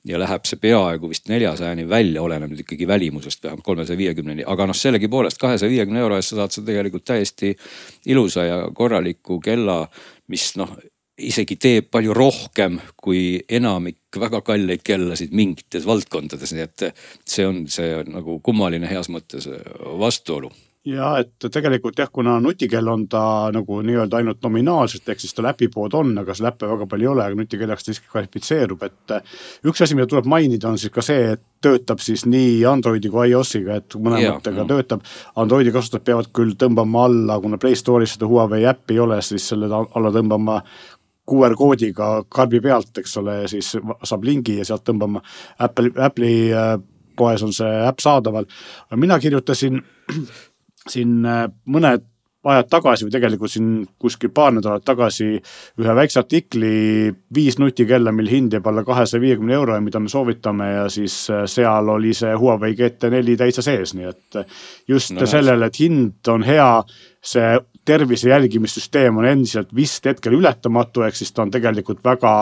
S4: ja läheb see peaaegu vist neljasajani välja, oleneb nüüd ikkagi välimusest vähemalt kolmesaja viiekümneni, aga noh, sellegipoolest kahesaja viiekümne euro eest sa saad sa tegelikult täiesti ilusa ja korraliku kella, mis noh isegi teeb palju rohkem kui enamik väga kalleid kellasid mingites valdkondades, nii et see on see nagu kummaline heas mõttes vastuolu
S3: ja et tegelikult jah, kuna nutikell on ta nagu nii-öelda ainult nominaalselt, ehk siis tal äpipood on, aga seal äppe väga palju ei ole, aga nutikellaks ta siiski kvalifitseerub, et äh, üks asi, mida tuleb mainida, on siis ka see, et töötab siis nii Androidi kui iOS-iga, et mõlematega töötab. Androidi kasutajad peavad küll tõmbama alla, kuna Play Store'is seda Huawei äppi ei ole, siis selle alla tõmbama QR koodiga karbi pealt, eks ole, siis saab lingi ja sealt tõmbama. Apple, Apple'i äh, poes on see äpp saadaval. mina kirjutasin siin äh, mõned ajad tagasi või tegelikult siin kuskil paar nädalat tagasi ühe väikse artikli viis nutikella, mil hind jääb alla kahesaja viiekümne euro ja mida me soovitame ja siis äh, seal oli see Huawei GT4 täitsa sees, nii et äh, just no, sellele, et hind on hea, see tervise jälgimissüsteem on endiselt vist hetkel ületamatu, ehk siis ta on tegelikult väga,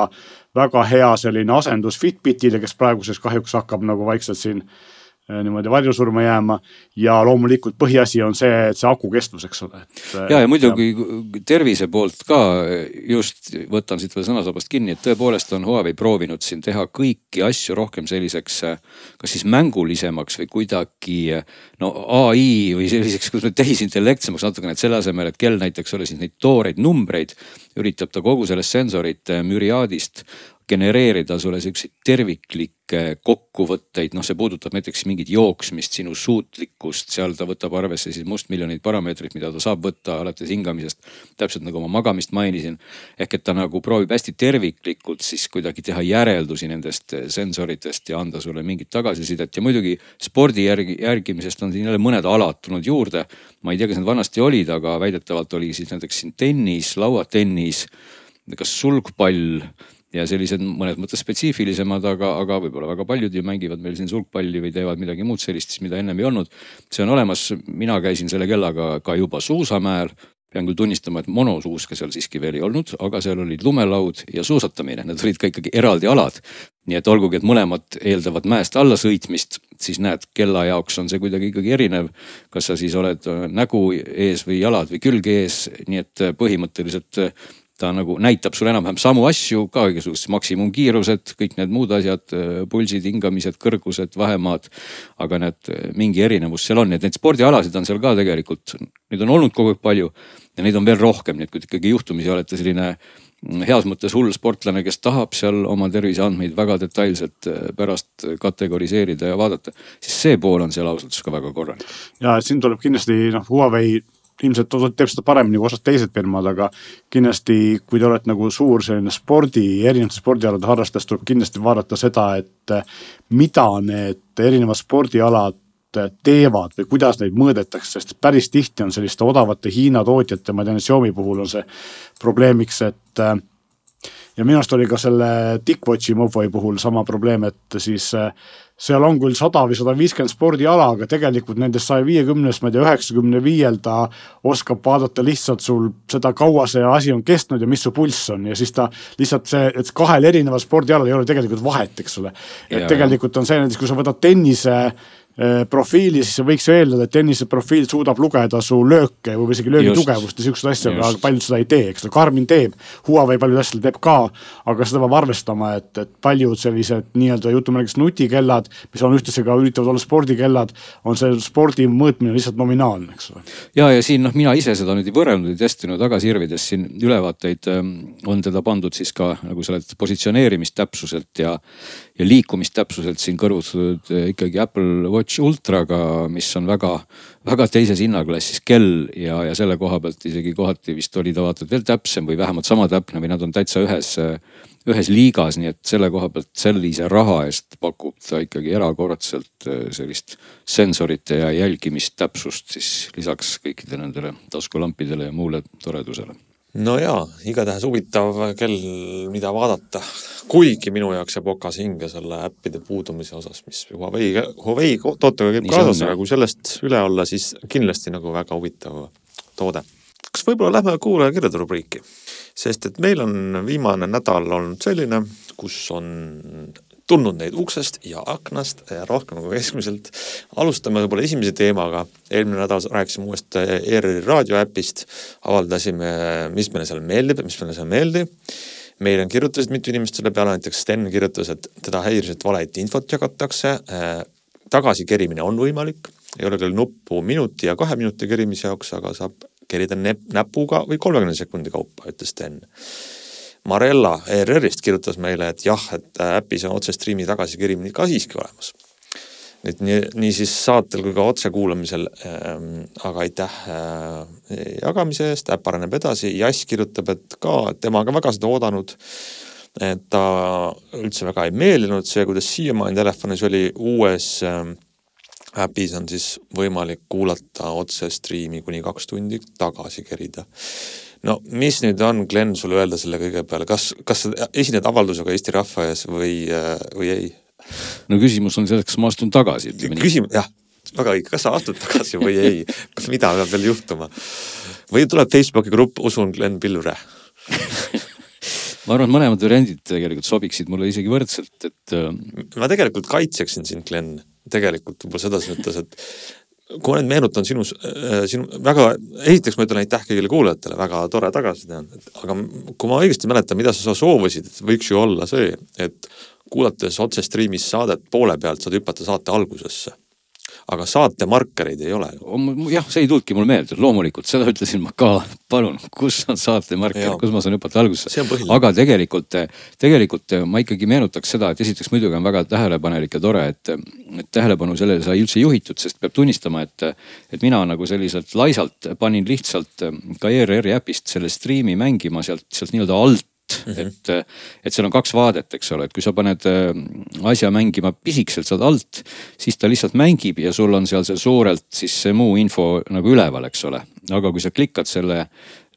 S3: väga hea selline asendus Fitbitile, kes praeguseks kahjuks hakkab nagu vaikselt siin niimoodi varjusurma jääma ja loomulikult põhiasi on see, et see aku kestvus, eks ole.
S4: ja, ja muidugi ja... tervise poolt ka just võtan siit veel sõnasabast kinni, et tõepoolest on Huawei proovinud siin teha kõiki asju rohkem selliseks, kas siis mängulisemaks või kuidagi no ai või selliseks, kuidas öelda, tehisintellektsemaks natukene, et selle asemel, et kell näiteks ole siis neid tooreid numbreid, üritab ta kogu sellest sensorite müriaadist genereerida sulle siukseid terviklikke kokkuvõtteid, noh, see puudutab näiteks mingit jooksmist, sinu suutlikkust, seal ta võtab arvesse siis mustmiljoneid parameetreid, mida ta saab võtta alates hingamisest. täpselt nagu ma magamist mainisin. ehk et ta nagu proovib hästi terviklikult siis kuidagi teha järeldusi nendest sensoritest ja anda sulle mingit tagasisidet ja muidugi spordi järgi, järgimisest on siin jälle mõned alad tulnud juurde. ma ei tea, kas need vanasti olid, aga väidetavalt oli siis näiteks siin tennis, lauatennis, kas sulgpall ja sellised mõnes mõttes spetsiifilisemad, aga, aga võib-olla väga paljud ju mängivad meil siin sulgpalli või teevad midagi muud sellist, mida ennem ei olnud. see on olemas, mina käisin selle kellaga ka juba suusamäel pean küll tunnistama, et monosuuske seal siiski veel ei olnud, aga seal olid lumelaud ja suusatamine, need olid ka ikkagi eraldi alad. nii et olgugi, et mõlemad eeldavad mäest alla sõitmist, siis näed, kella jaoks on see kuidagi ikkagi erinev. kas sa siis oled nägu ees või jalad või külg ees, nii et põhimõtteliselt ta nagu näitab sulle enam-vähem samu asju ka, igasugused maksimumkiirused, kõik need muud asjad, pulsid, hingamised, kõrgused, vahemaad. aga näed, mingi erinevus seal on, et neid spordialasid on seal ka tegelikult, neid on olnud kogu aeg palju ja neid on veel rohkem, nii et kui te ikkagi juhtumisi olete selline heas mõttes hull sportlane, kes tahab seal oma terviseandmeid väga detailselt pärast kategoriseerida ja vaadata, siis see pool on seal ausalt öeldes ka väga korralik.
S3: ja siin tuleb kindlasti noh, Huawei ilmselt teeb seda paremini kui osad teised firmad, aga kindlasti, kui te olete nagu suur selline spordi, erinevate spordialade harrastaja, siis tuleb kindlasti vaadata seda, et mida need erinevad spordialad teevad või kuidas neid mõõdetakse, sest päris tihti on selliste odavate Hiina tootjate, ma tean, Xiaomi puhul on see probleemiks, et ja minu arust oli ka selle TicWatchi Movoi puhul sama probleem, et siis seal on küll sada või sada viiskümmend spordiala, aga tegelikult nendest saja viiekümnest, ma ei tea, üheksakümne viiel ta oskab vaadata lihtsalt sul seda, kaua see asi on kestnud ja mis su pulss on ja siis ta lihtsalt see, et kahel erineval spordialal ei ole tegelikult vahet, eks ole. et ja, tegelikult on see näiteks, kui sa võtad tennise Äh, profiili, siis võiks eeldada, et tennise profiil suudab lugeda su lööke või isegi löögi tugevust ja siukseid asju, aga paljud seda ei tee, eks ole, Karmin teeb. Huawei paljud asju teeb ka, aga seda peab arvestama, et, et paljud sellised nii-öelda jutumärgis nutikellad, mis on ühtlasi ka üritavad olla spordikellad, on see spordi mõõtmine lihtsalt nominaalne, eks ole.
S4: ja, ja siin noh, mina ise seda nüüd võrrelnud ja testinud taga sirvides siin ülevaateid ähm, on teda pandud siis ka nagu sellelt positsioneerimistäpsuselt ja ja liikumistäpsuselt siin kõrvutatud eh, ikkagi Apple Watch Ultraga, mis on väga, väga teises hinnaklassis kell ja, ja selle koha pealt isegi kohati vist oli ta vaata veel täpsem või vähemalt sama täpne või nad on täitsa ühes, ühes liigas, nii et selle koha pealt sellise raha eest pakub ta ikkagi erakordselt eh, sellist sensorite ja jälgimistäpsust siis lisaks kõikidele nendele taskulampidele ja muule toredusele
S2: no jaa, igatahes huvitav kell, mida vaadata. kuigi minu jaoks jääb okas hinge selle äppide puudumise osas, mis Huawei, Huawei tootega käib kaasas, aga kui sellest üle olla, siis kindlasti nagu väga huvitav toode. kas võib-olla lähme kuulajakirjade rubriiki? sest et meil on viimane nädal olnud selline, kus on tulnud neid uksest ja aknast rohkem kui keskmiselt. alustame võib-olla esimese teemaga, eelmine nädal rääkisime uuest ERR-i raadioäpist, avaldasime, mis meile seal meeldib ja mis meile seal ei meeldi meile kirjutasid mitu inimest selle peale, näiteks Sten kirjutas, et teda häiris, et valet infot jagatakse äh,. tagasikerimine on võimalik, ei ole küll nuppu minuti ja kahe minuti kerimise jaoks, aga saab kerida näpuga või kolmekümne sekundi kaupa, ütles Sten. Marella ERR-ist kirjutas meile, et jah, et äpis on otsestriimi tagasikerimine ka siiski olemas. et nii, nii siis saatel kui ka otsekuulamisel ähm,. aga aitäh äh, jagamise eest, äpp areneb edasi, Jass kirjutab, et ka tema on ka väga seda oodanud et ta üldse väga ei meeldinud see, kuidas siiamaani telefonis oli, uues äh, äpis on siis võimalik kuulata otsestriimi kuni kaks tundi tagasi kerida. No mis nüüd on, Glen, sul öelda selle kõige peale, kas, kas sa esined avaldusega Eesti rahva ees või, või ei?
S4: no küsimus on selles, kas ma astun tagasi,
S2: ütleme nii. küsimus, jah, väga õige, kas sa astud tagasi või ei, mida peab veel juhtuma? või tuleb Facebooki grupp Usun Glen Pillure <laughs>
S4: ma arvan, et mõlemad variandid tegelikult sobiksid mulle isegi võrdselt, et. Äh,
S2: ma tegelikult kaitseksin sind, Glen tegelikult võib-olla selles mõttes, et kui ma nüüd meenutan sinu, äh, sinu väga, esiteks ma ütlen aitäh kõigile kuulajatele, väga tore tagasiside on, aga kui ma õigesti mäletan, mida sa soovisid, et võiks ju olla see, et kuulates otsestriimis saadet poole pealt saad hüpata saate algusesse aga saate markereid ei ole.
S4: jah, see ei tulnudki mul meelde, loomulikult seda ütlesin ma ka, palun, kus on saate marker, kus ma saan hüpata algusesse. aga tegelikult, tegelikult ma ikkagi meenutaks seda, et esiteks muidugi on väga tähelepanelik ja tore, et, et tähelepanu sellele sai üldse juhitud, sest peab tunnistama, et, et mina nagu selliselt laisalt panin lihtsalt ka ERR-i äpist selle striimi mängima sealt, sealt nii-öelda alt mm, -hmm. et, et seal on kaks vaadet, eks ole, et kui sa paned äh, asja mängima pisikselt sealt alt, siis ta lihtsalt mängib ja sul on seal see suurelt siis see muu info nagu üleval, eks ole. aga kui sa klikad selle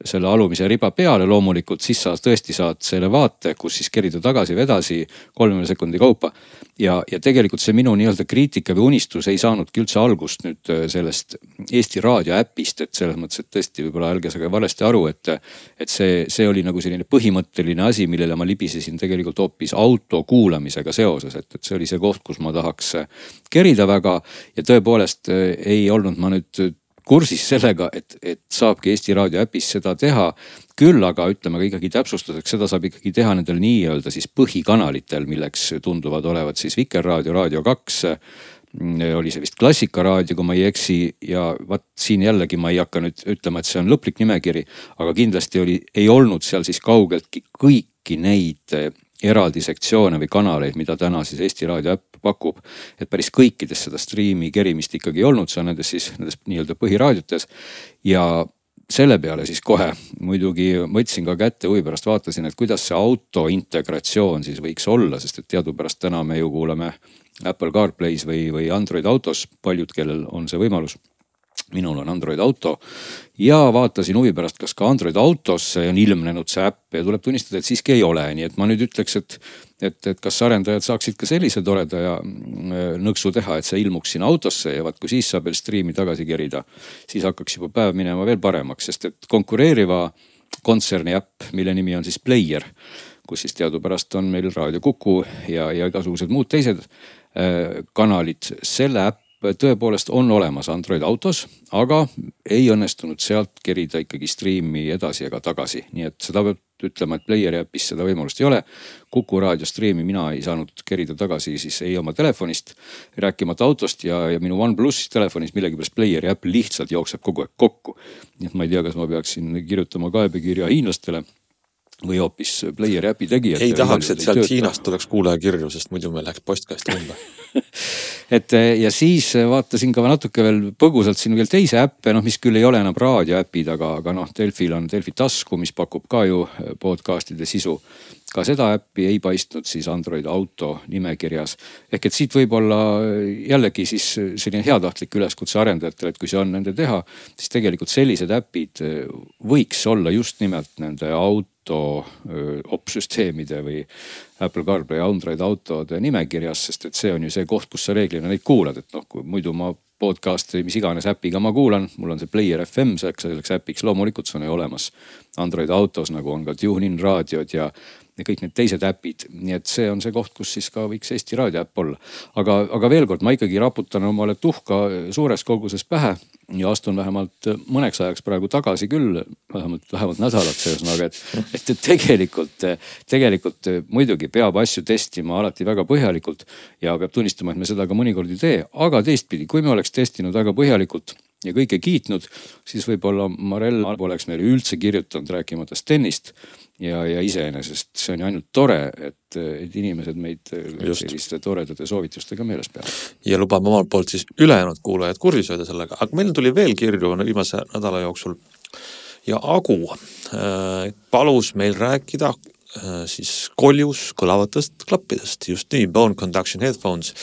S4: selle alumise riba peale loomulikult, siis sa tõesti saad selle vaate, kus siis kerida tagasi või edasi kolmekümne sekundi kaupa. ja, ja tegelikult see minu nii-öelda kriitika või unistus ei saanudki üldse algust nüüd äh, sellest Eesti Raadio äpist, et selles mõttes, et tõesti võib-olla ärge saage valesti aru, et. et see, see oli nagu selline põhimõtteline asi, millele ma libisesin tegelikult hoopis auto kuulamisega seoses, et, et see oli see koht, kus ma tahaks kerida väga ja tõepoolest äh, ei olnud ma nüüd kursis sellega, et, et saabki Eesti Raadio äpis seda teha. küll aga ütleme ka ikkagi täpsustuseks, seda saab ikkagi teha nendel nii-öelda siis põhikanalitel, milleks tunduvad olevat siis Vikerraadio, Raadio kaks mm, oli see vist Klassikaraadio, kui ma ei eksi ja vaat siin jällegi ma ei hakka nüüd ütlema, et see on lõplik nimekiri, aga kindlasti oli, ei olnud seal siis kaugeltki kõiki neid eraldi sektsioone või kanaleid, mida täna siis Eesti Raadio äpp pakub. et päris kõikides seda striimi kerimist ikkagi ei olnud, see on nendes siis nendes nii-öelda põhiraadiotes. ja selle peale siis kohe muidugi võtsin ka kätte huvi pärast, vaatasin, et kuidas see auto integratsioon siis võiks olla, sest et teadupärast täna me ju kuulame Apple CarPlay's või, või Android autos, paljud, kellel on see võimalus minul on Android auto ja vaatasin huvi pärast, kas ka Android autosse on ilmnenud see äpp ja tuleb tunnistada, et siiski ei ole, nii et ma nüüd ütleks, et. et, et kas arendajad saaksid ka sellise toreda ja mm, nõksu teha, et see ilmuks sinna autosse ja vaat kui siis saab veel striimi tagasi kerida. siis hakkaks juba päev minema veel paremaks, sest et konkureeriva kontserni äpp, mille nimi on siis Player kus siis teadupärast on meil Raadio Kuku ja, ja igasugused muud teised äh, kanalid. selle äpp tõepoolest on olemas Android autos, aga ei õnnestunud sealt kerida ikkagi striimi edasi ega tagasi, nii et seda peab ütlema, et Playeri äpis seda võimalust ei ole. Kuku raadio striimi mina ei saanud kerida tagasi siis ei oma telefonist, rääkimata autost ja, ja minu OnePlus telefonis millegipärast Playeri äpp lihtsalt jookseb kogu aeg kokku. nii et ma ei tea, kas ma peaksin kirjutama kaebekirja hiinlastele või hoopis Playeri äpi tegijatele.
S2: ei tahaks, et sealt Hiinast tuleks kuulajakirju, sest muidu meil läheks postkast umbe <laughs>
S4: et eh, ja siis vaatasin ka natuke veel põgusalt siin veel teisi äppe, noh, mis küll ei ole enam raadioäpid, aga, aga noh, Delfil on Delfi tasku, mis pakub ka ju eh, podcast'ide sisu. ka seda äppi ei paistnud siis Android auto nimekirjas. ehk et siit võib-olla eh, jällegi siis selline heatahtlik üleskutse arendajatele, et kui see on nende teha, siis tegelikult sellised äpid võiks olla just nimelt nende auto auto opsüsteemide või Apple CarPlay Android autode nimekirjas, sest et see on ju see koht, kus sa reeglina neid kuulad, et noh, kui muidu ma podcast'i, mis iganes äpiga ma kuulan, mul on see Player FM selleks, selleks äpiks, loomulikult see on ju olemas. Android autos nagu on ka TuneIn raadiod ja, ja kõik need teised äpid. nii et see on see koht, kus siis ka võiks Eesti Raadio äpp olla. aga, aga veel kord, ma ikkagi raputan omale tuhka suures koguses pähe ja astun vähemalt mõneks ajaks praegu tagasi küll, vähemalt, vähemalt nädalaks ühesõnaga, et, et, tegelikult, tegelikult muidugi peab asju testima alati väga põhjalikult ja peab tunnistama, et me seda ka mõnikord ei tee, aga teistpidi, kui me oleks testinud väga põhjalikult ja kõike kiitnud, siis võib-olla Marell poleks meile üldse kirjutanud, rääkimata Stenist. Ja, ja iseenesest see on ju ainult tore, et, et inimesed meid Just. selliste toredate soovitustega meeles peavad.
S2: ja lubame omalt poolt siis ülejäänud kuulajad kursis hoida sellega, aga meil tuli veel kirju viimase nädala jooksul. ja Agu äh, palus meil rääkida äh, siis koljus kõlavatest klappidest, just nii, bone conduction headphones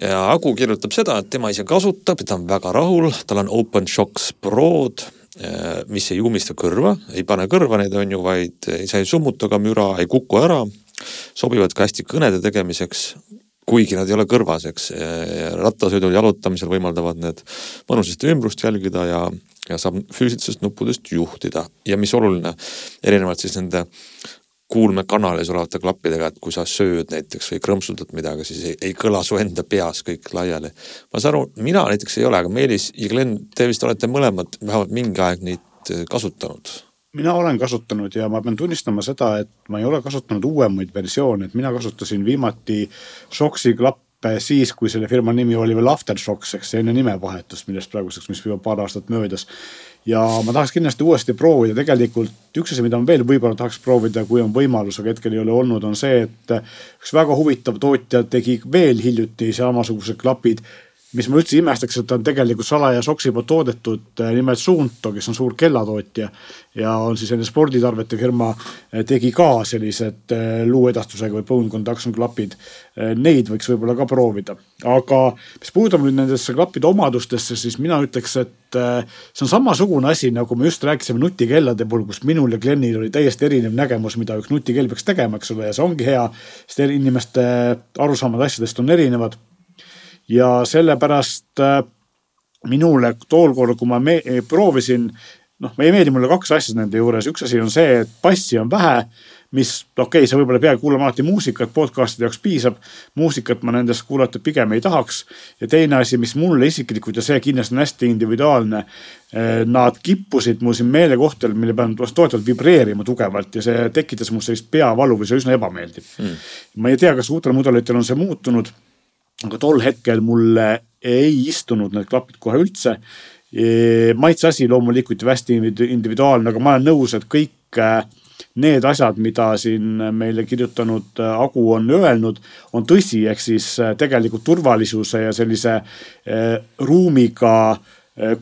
S2: ja Agu kirjutab seda, et tema ise kasutab, ta on väga rahul, tal on OpenShocks Prod, mis ei umista kõrva, ei pane kõrva neid on ju, vaid sa ei summuta ka müra, ei kuku ära. sobivad ka hästi kõnede tegemiseks, kuigi nad ei ole kõrvas, eks. rattasõidul, jalutamisel võimaldavad need mõnusasti ümbrust jälgida ja, ja saab füüsilistest nuppudest juhtida ja mis oluline, erinevalt siis nende kuulmekanalis olevate klappidega, et kui sa sööd näiteks või krõmpsutad midagi, siis ei, ei kõla su enda peas kõik laiali. ma saan aru, mina näiteks ei ole, aga Meelis ja Glen, te vist olete mõlemad vähemalt mingi aeg neid äh, kasutanud
S3: mina olen kasutanud ja ma pean tunnistama seda, et ma ei ole kasutanud uuemaid versioone, et mina kasutasin viimati Shoxi klappe siis, kui selle firma nimi oli veel Aftershocks, eks enne nimevahetust, millest praeguseks, mis juba paar aastat möödas. Ja ma tahaks kindlasti uuesti proovida, tegelikult üks asi, mida ma veel võib-olla tahaks proovida, kui on võimalus, aga hetkel ei ole olnud, on see, et üks väga huvitav tootja tegi veel hiljuti samasugused klapid mis ma üldse imestaks, et ta on tegelikult salaja soksi poolt toodetud, äh, nimelt Suunto, kes on suur kellatootja. ja on siis selline sporditarvete firma, äh, tegi ka sellised äh, luuedastusega või bone conduction klapid. Neid võiks võib-olla ka proovida, aga mis puudutab nüüd nendesse klappide omadustesse, siis mina ütleks, et see on samasugune asi, nagu me just rääkisime nutikellade puhul, kus minul ja Glenil oli täiesti erinev nägemus, mida üks nutikell peaks tegema, eks ole, ja see ongi hea. sest inimeste arusaamad asjadest on erinevad ja sellepärast äh, minule tool kord, kui ma proovisin, noh, ei meeldi mulle kaks asja nende juures, üks asi on see, et bassi on vähe mis okei okay,, sa võib-olla ei pea kuulama alati muusikat, podcast'ide jaoks piisab. muusikat ma nendest kuulata pigem ei tahaks. ja teine asi, mis mulle isiklikult ja see kindlasti on hästi individuaalne. Eh, nad kippusid mu siin meelekohtadel, mille peal nad toetavalt vibreerima tugevalt ja see tekitas mul sellist peavalu või see üsna ebameeldiv mm.. ma ei tea, kas uutel mudelitel on see muutunud aga tol hetkel mulle ei istunud need klapid kohe üldse. E, maitse asi loomulikult ju hästi individuaalne, aga ma olen nõus, et kõik äh, need asjad, mida siin meile kirjutanud äh, Agu on öelnud, on tõsi, ehk siis äh, tegelikult turvalisuse ja sellise ruumiga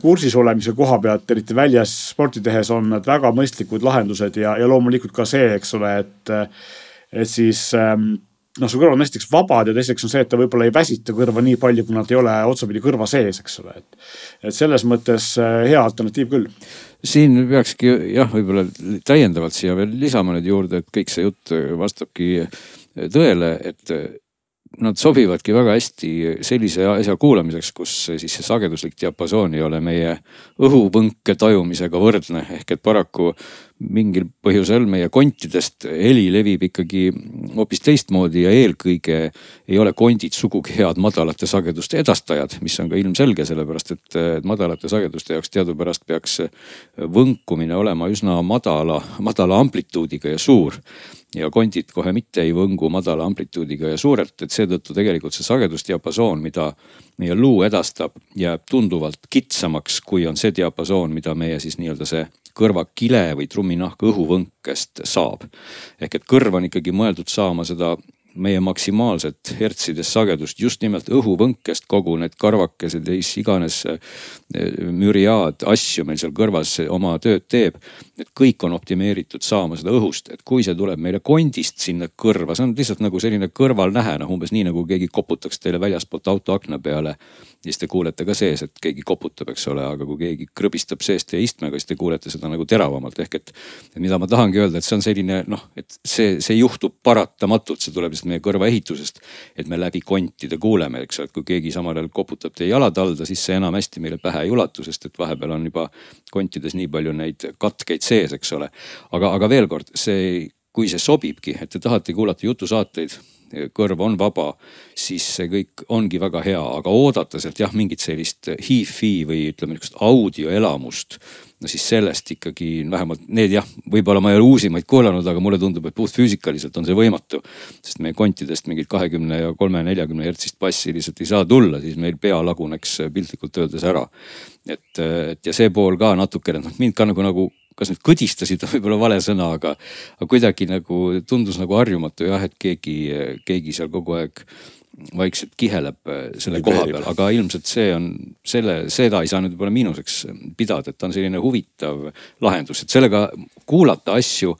S3: kursis olemise koha pealt, eriti väljas sporti tehes on need väga mõistlikud lahendused ja, ja loomulikult ka see, eks ole, et, et siis ähm, noh, su kõrvad on esiteks vabad ja teiseks on see, et ta võib-olla ei väsita kõrva nii palju, kui nad ei ole otsapidi kõrva sees, eks ole, et. et selles mõttes äh, hea alternatiiv küll.
S4: siin peakski jah, võib-olla täiendavalt siia veel lisama nüüd juurde, et kõik see jutt vastabki tõele, et nad sobivadki väga hästi sellise asja kuulamiseks, kus siis see sageduslik diapasoon ei ole meie õhupõnke tajumisega võrdne. ehk et paraku mingil põhjusel meie kontidest heli levib ikkagi hoopis teistmoodi ja eelkõige ei ole kondid sugugi head madalate sageduste edastajad, mis on ka ilmselge, sellepärast et madalate sageduste jaoks teadupärast peaks võnkumine olema üsna madala, madala amplituudiga ja suur ja kondid kohe mitte ei võngu madala amplituudiga ja suurelt, et seetõttu tegelikult see sagedusdiapasoon, mida meie luu edastab, jääb tunduvalt kitsamaks, kui on see diapasoon, mida meie siis nii-öelda see kõrvakile või trumminahk õhuvõnkest saab. ehk et kõrv on ikkagi mõeldud saama seda meie maksimaalset hertsides sagedust just nimelt õhuvõnkest, kogu need karvakesed ja mis iganes eh, müriaad asju meil seal kõrvas oma tööd teeb. et kõik on optimeeritud saama seda õhust, et kui see tuleb meile kondist sinna kõrva, see on lihtsalt nagu selline kõrvalnähe, noh umbes nii nagu keegi koputaks teile väljaspoolt auto akna peale siis te kuulete ka sees, et keegi koputab, eks ole, aga kui keegi krõbistab seest teie istmega, siis te kuulete seda nagu teravamalt ehk et. mida ma tahangi öelda, et see on selline noh, et see, see juhtub paratamatult, see tuleb lihtsalt meie kõrvaehitusest. et me läbi kontide kuuleme, eks ole, et kui keegi samal ajal koputab teie jalad alla, siis see enamasti meile pähe ei ulatu, sest et vahepeal on juba kontides nii palju neid katkeid sees, eks ole. aga, aga veel kord, see kui see sobibki, et te tahate kuulata jutusaateid kõrv on vaba, siis see kõik ongi väga hea, aga oodata sealt jah, mingit sellist hi-fi või ütleme niisugust audioelamust. no siis sellest ikkagi vähemalt need jah, võib-olla ma ei ole uusimaid kuulanud, aga mulle tundub, et puhtfüüsikaliselt on see võimatu. sest meie kontidest mingit kahekümne ja kolme, neljakümne hertsist bassi lihtsalt ei saa tulla, siis meil pea laguneks piltlikult öeldes ära. et, et ja see pool ka natukene, noh mind ka nagu, nagu kas nüüd kõdistasid on <laughs> võib-olla vale sõna, aga, aga kuidagi nagu tundus nagu harjumatu jah, et keegi, keegi seal kogu aeg vaikselt kiheleb äh, selle koha peal, aga ilmselt see on selle, seda ei saa nüüd võib-olla miinuseks pidada, et ta on selline huvitav lahendus, et sellega kuulata asju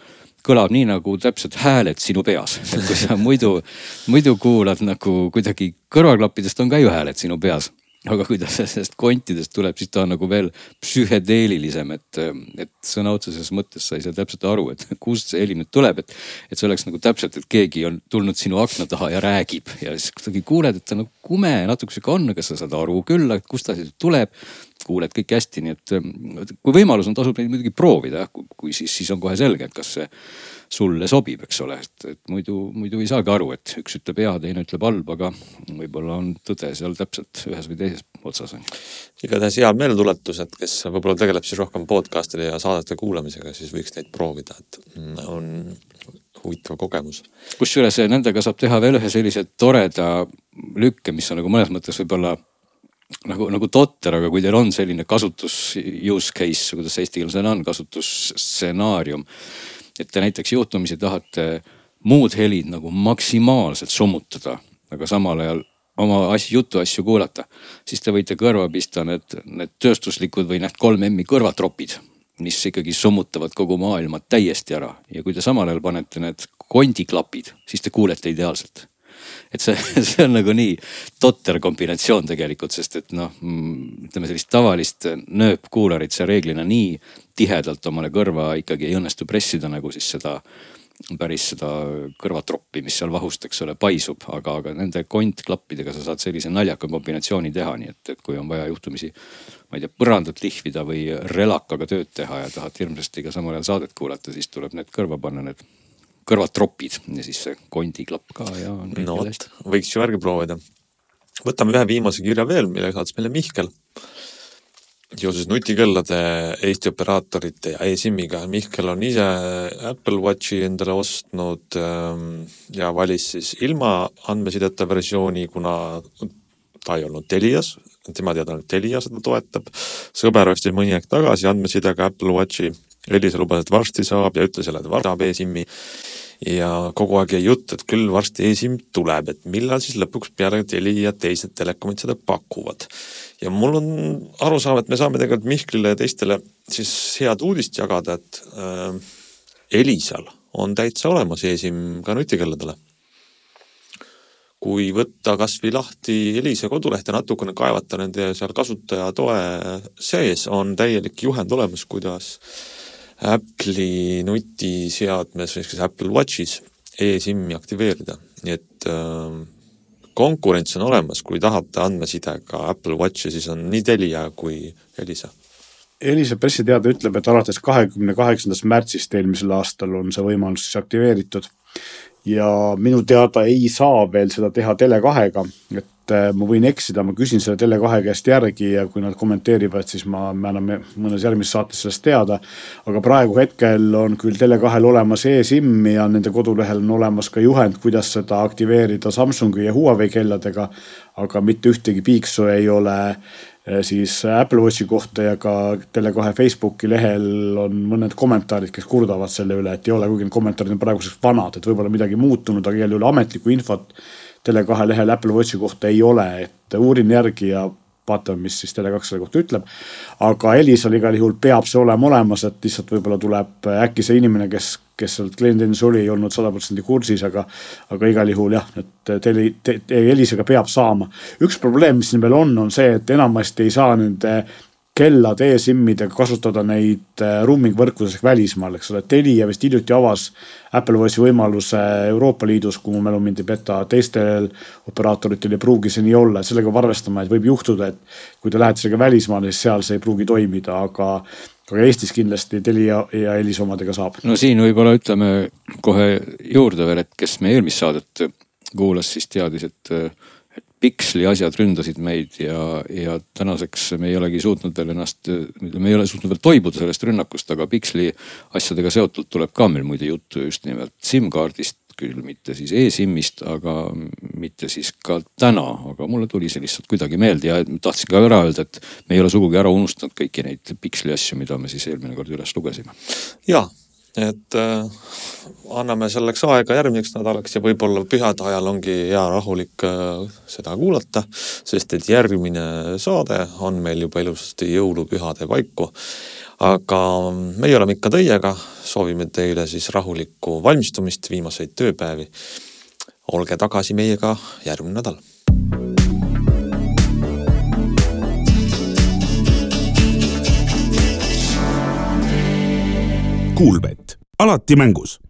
S4: kõlab nii nagu täpselt hääled sinu peas, et <laughs> kui sa muidu, muidu kuulad nagu kuidagi kõrvaklappidest on ka ju hääled sinu peas aga kui ta <laughs> sellest kontidest tuleb, siis ta on nagu veel psühhedeelilisem, et, et sõna otseses mõttes sa ei saa täpselt aru, et <laughs> kust see heli nüüd tuleb, et. et see oleks nagu täpselt, et keegi on tulnud sinu akna taha ja räägib ja siis kuidagi kuuled, et ta nagu kume natuke sihuke on, aga sa saad aru küll, et kust ta siis tuleb. Kuuled kõik hästi, nii et kui võimalus on, tasub neid muidugi proovida kui siis, siis on kohe selge, et kas see sulle sobib, eks ole, et, et muidu, muidu ei saagi aru, et üks ütleb hea, teine ütleb halb, aga võib-olla on tõde seal täpselt ühes või teises otsas on ju.
S2: igatahes hea meeldetuletus, et kes võib-olla tegeleb siis rohkem podcast'ide ja saadete kuulamisega, siis võiks neid proovida, et on huvitav kogemus.
S4: kusjuures nendega saab teha veel ühe sellise toreda lükke, mis on nagu mõnes mõttes võib-olla nagu, nagu totter, aga kui teil on selline kasutus use case, kuidas eesti keeles on, kasutusstsenaarium et te näiteks juhtumisi tahate muud helid nagu maksimaalselt summutada, aga samal ajal oma asju, jutuasju kuulata, siis te võite kõrva pista need, need tööstuslikud või need kolm M-i kõrvatropid, mis ikkagi summutavad kogu maailma täiesti ära. Ja kui te samal ajal panete need kondiklapid, siis te kuulete ideaalselt et see, <laughs> see on nagu nii totter kombinatsioon tegelikult, sest et noh, mm, ütleme sellist tavalist nööpkuularit sa reeglina nii tihedalt omale kõrva ikkagi ei õnnestu pressida, nagu siis seda päris seda kõrvatroppi, mis seal vahust, eks ole, paisub, aga, aga nende kontklappidega sa saad sellise naljaka kombinatsiooni teha, nii et, et kui on vaja juhtumisi, ma ei tea, põrandat lihvida või relakaga tööd teha ja tahad hirmsasti ka samal ajal saadet kuulata, siis tuleb need kõrva panna, need kõrvatropid ja siis see kondiklapp ka ja.
S2: no vot, võiks ju järgi proovida. võtame ühe viimase kirja veel, mille saatis meile Mihkel. seoses nutikellade Eesti operaatorite ja e-SIM-iga. Mihkel on ise Apple Watchi endale ostnud ähm, ja valis siis ilma andmesideta versiooni, kuna ta ei olnud Telias, tema teada ainult Telia seda toetab. sõber ostis mõni aeg tagasi andmesidega Apple Watchi Elisa lubas, et varsti saab ja ütles jälle, et varsti saab e-SIM-i. Ja kogu aeg jäi jutt, et küll varsti e-SIM tuleb, et millal siis lõpuks peale Teli ja teised telekomid seda pakuvad. ja mul on arusaam, et me saame tegelikult Mihklile ja teistele siis head uudist jagada, et äh, Elisal on täitsa olemas e-SIM ka nutikelladele kui võtta kasvõi lahti Elisa koduleht ja natukene kaevata nende seal kasutajatoe sees, on täielik juhend olemas, kuidas Apple'i nutiseadmes ehk siis Apple Watchis e-SIM-i aktiveerida, nii et äh, konkurents on olemas, kui tahate andmesidega Apple Watchi, siis on nii Telia kui Elisa.
S3: Elisa pressiteade ütleb, et alates kahekümne kaheksandast märtsist eelmisel aastal on see võimalus siis aktiveeritud. Ja minu teada ei saa veel seda teha Tele2-ga, et et äh, ma võin eksida, ma küsin selle Tele2 käest järgi ja kui nad kommenteerivad, siis ma, me anname mõnes järgmises saates sellest teada. aga praegu hetkel on küll Tele2-l olemas e-SIM ja nende kodulehel on olemas ka juhend, kuidas seda aktiveerida Samsungi ja Huawei kelladega. aga mitte ühtegi piiksu ei ole äh, siis Apple Watchi kohta ja ka Tele2 Facebooki lehel on mõned kommentaarid, kes kurdavad selle üle, et ei ole, kuigi need kommentaarid on praeguseks vanad, et võib-olla midagi muutunud, aga igal juhul ametlikku infot Tele2 lehel Apple Watchi kohta ei ole, et uurin järgi ja vaatame, mis siis Tele2 selle kohta ütleb. aga Elisal igal juhul peab see olema olemas, et lihtsalt võib-olla tuleb äkki see inimene, kes, kes sealt klienditeeninduses oli, ei olnud sada protsenti kursis, aga, aga igal juhul jah, et tele te,, te, Elisaga peab saama. üks probleem, mis siin veel on, on see, et enamasti ei saa nende kellade e-SIM-idega kasutada neid äh, roaming võrkudes ehk välismaal, eks ole. Telia vist hiljuti avas Apple Watchi võimaluse Euroopa Liidus, kui mu mälu mind ei peta, teistel operaatoritel ei pruugi see nii olla, et sellega peab arvestama, et võib juhtuda, et kui te lähete sellega välismaale, siis seal see ei pruugi toimida, aga aga Eestis kindlasti Telia ja Elisa omadega saab.
S4: no siin võib-olla ütleme kohe juurde veel, et kes meie eelmist saadet kuulas, siis teadis, et Pixli asjad ründasid meid ja, ja tänaseks me ei olegi suutnud veel ennast, me ei ole suutnud veel toibuda sellest rünnakust, aga Pixli asjadega seotult tuleb ka meil muide juttu just nimelt SIM-kaardist küll mitte siis e-SIM-ist, aga mitte siis ka täna, aga mulle tuli see lihtsalt kuidagi meelde ja tahtsin ka ära öelda, et me ei ole sugugi ära unustanud kõiki neid Pixli asju, mida me siis eelmine kord üles lugesime.
S2: ja, et äh, anname selleks aega järgmiseks nädalaks ja võib-olla pühade ajal ongi hea rahulik äh, seda kuulata, sest et järgmine saade on meil juba ilusasti jõulupühade paiku aga meie oleme ikka teiega, soovime teile siis rahulikku valmistumist, viimaseid tööpäevi. olge tagasi meiega järgmine nädal.
S1: Kuulmet, alati mängus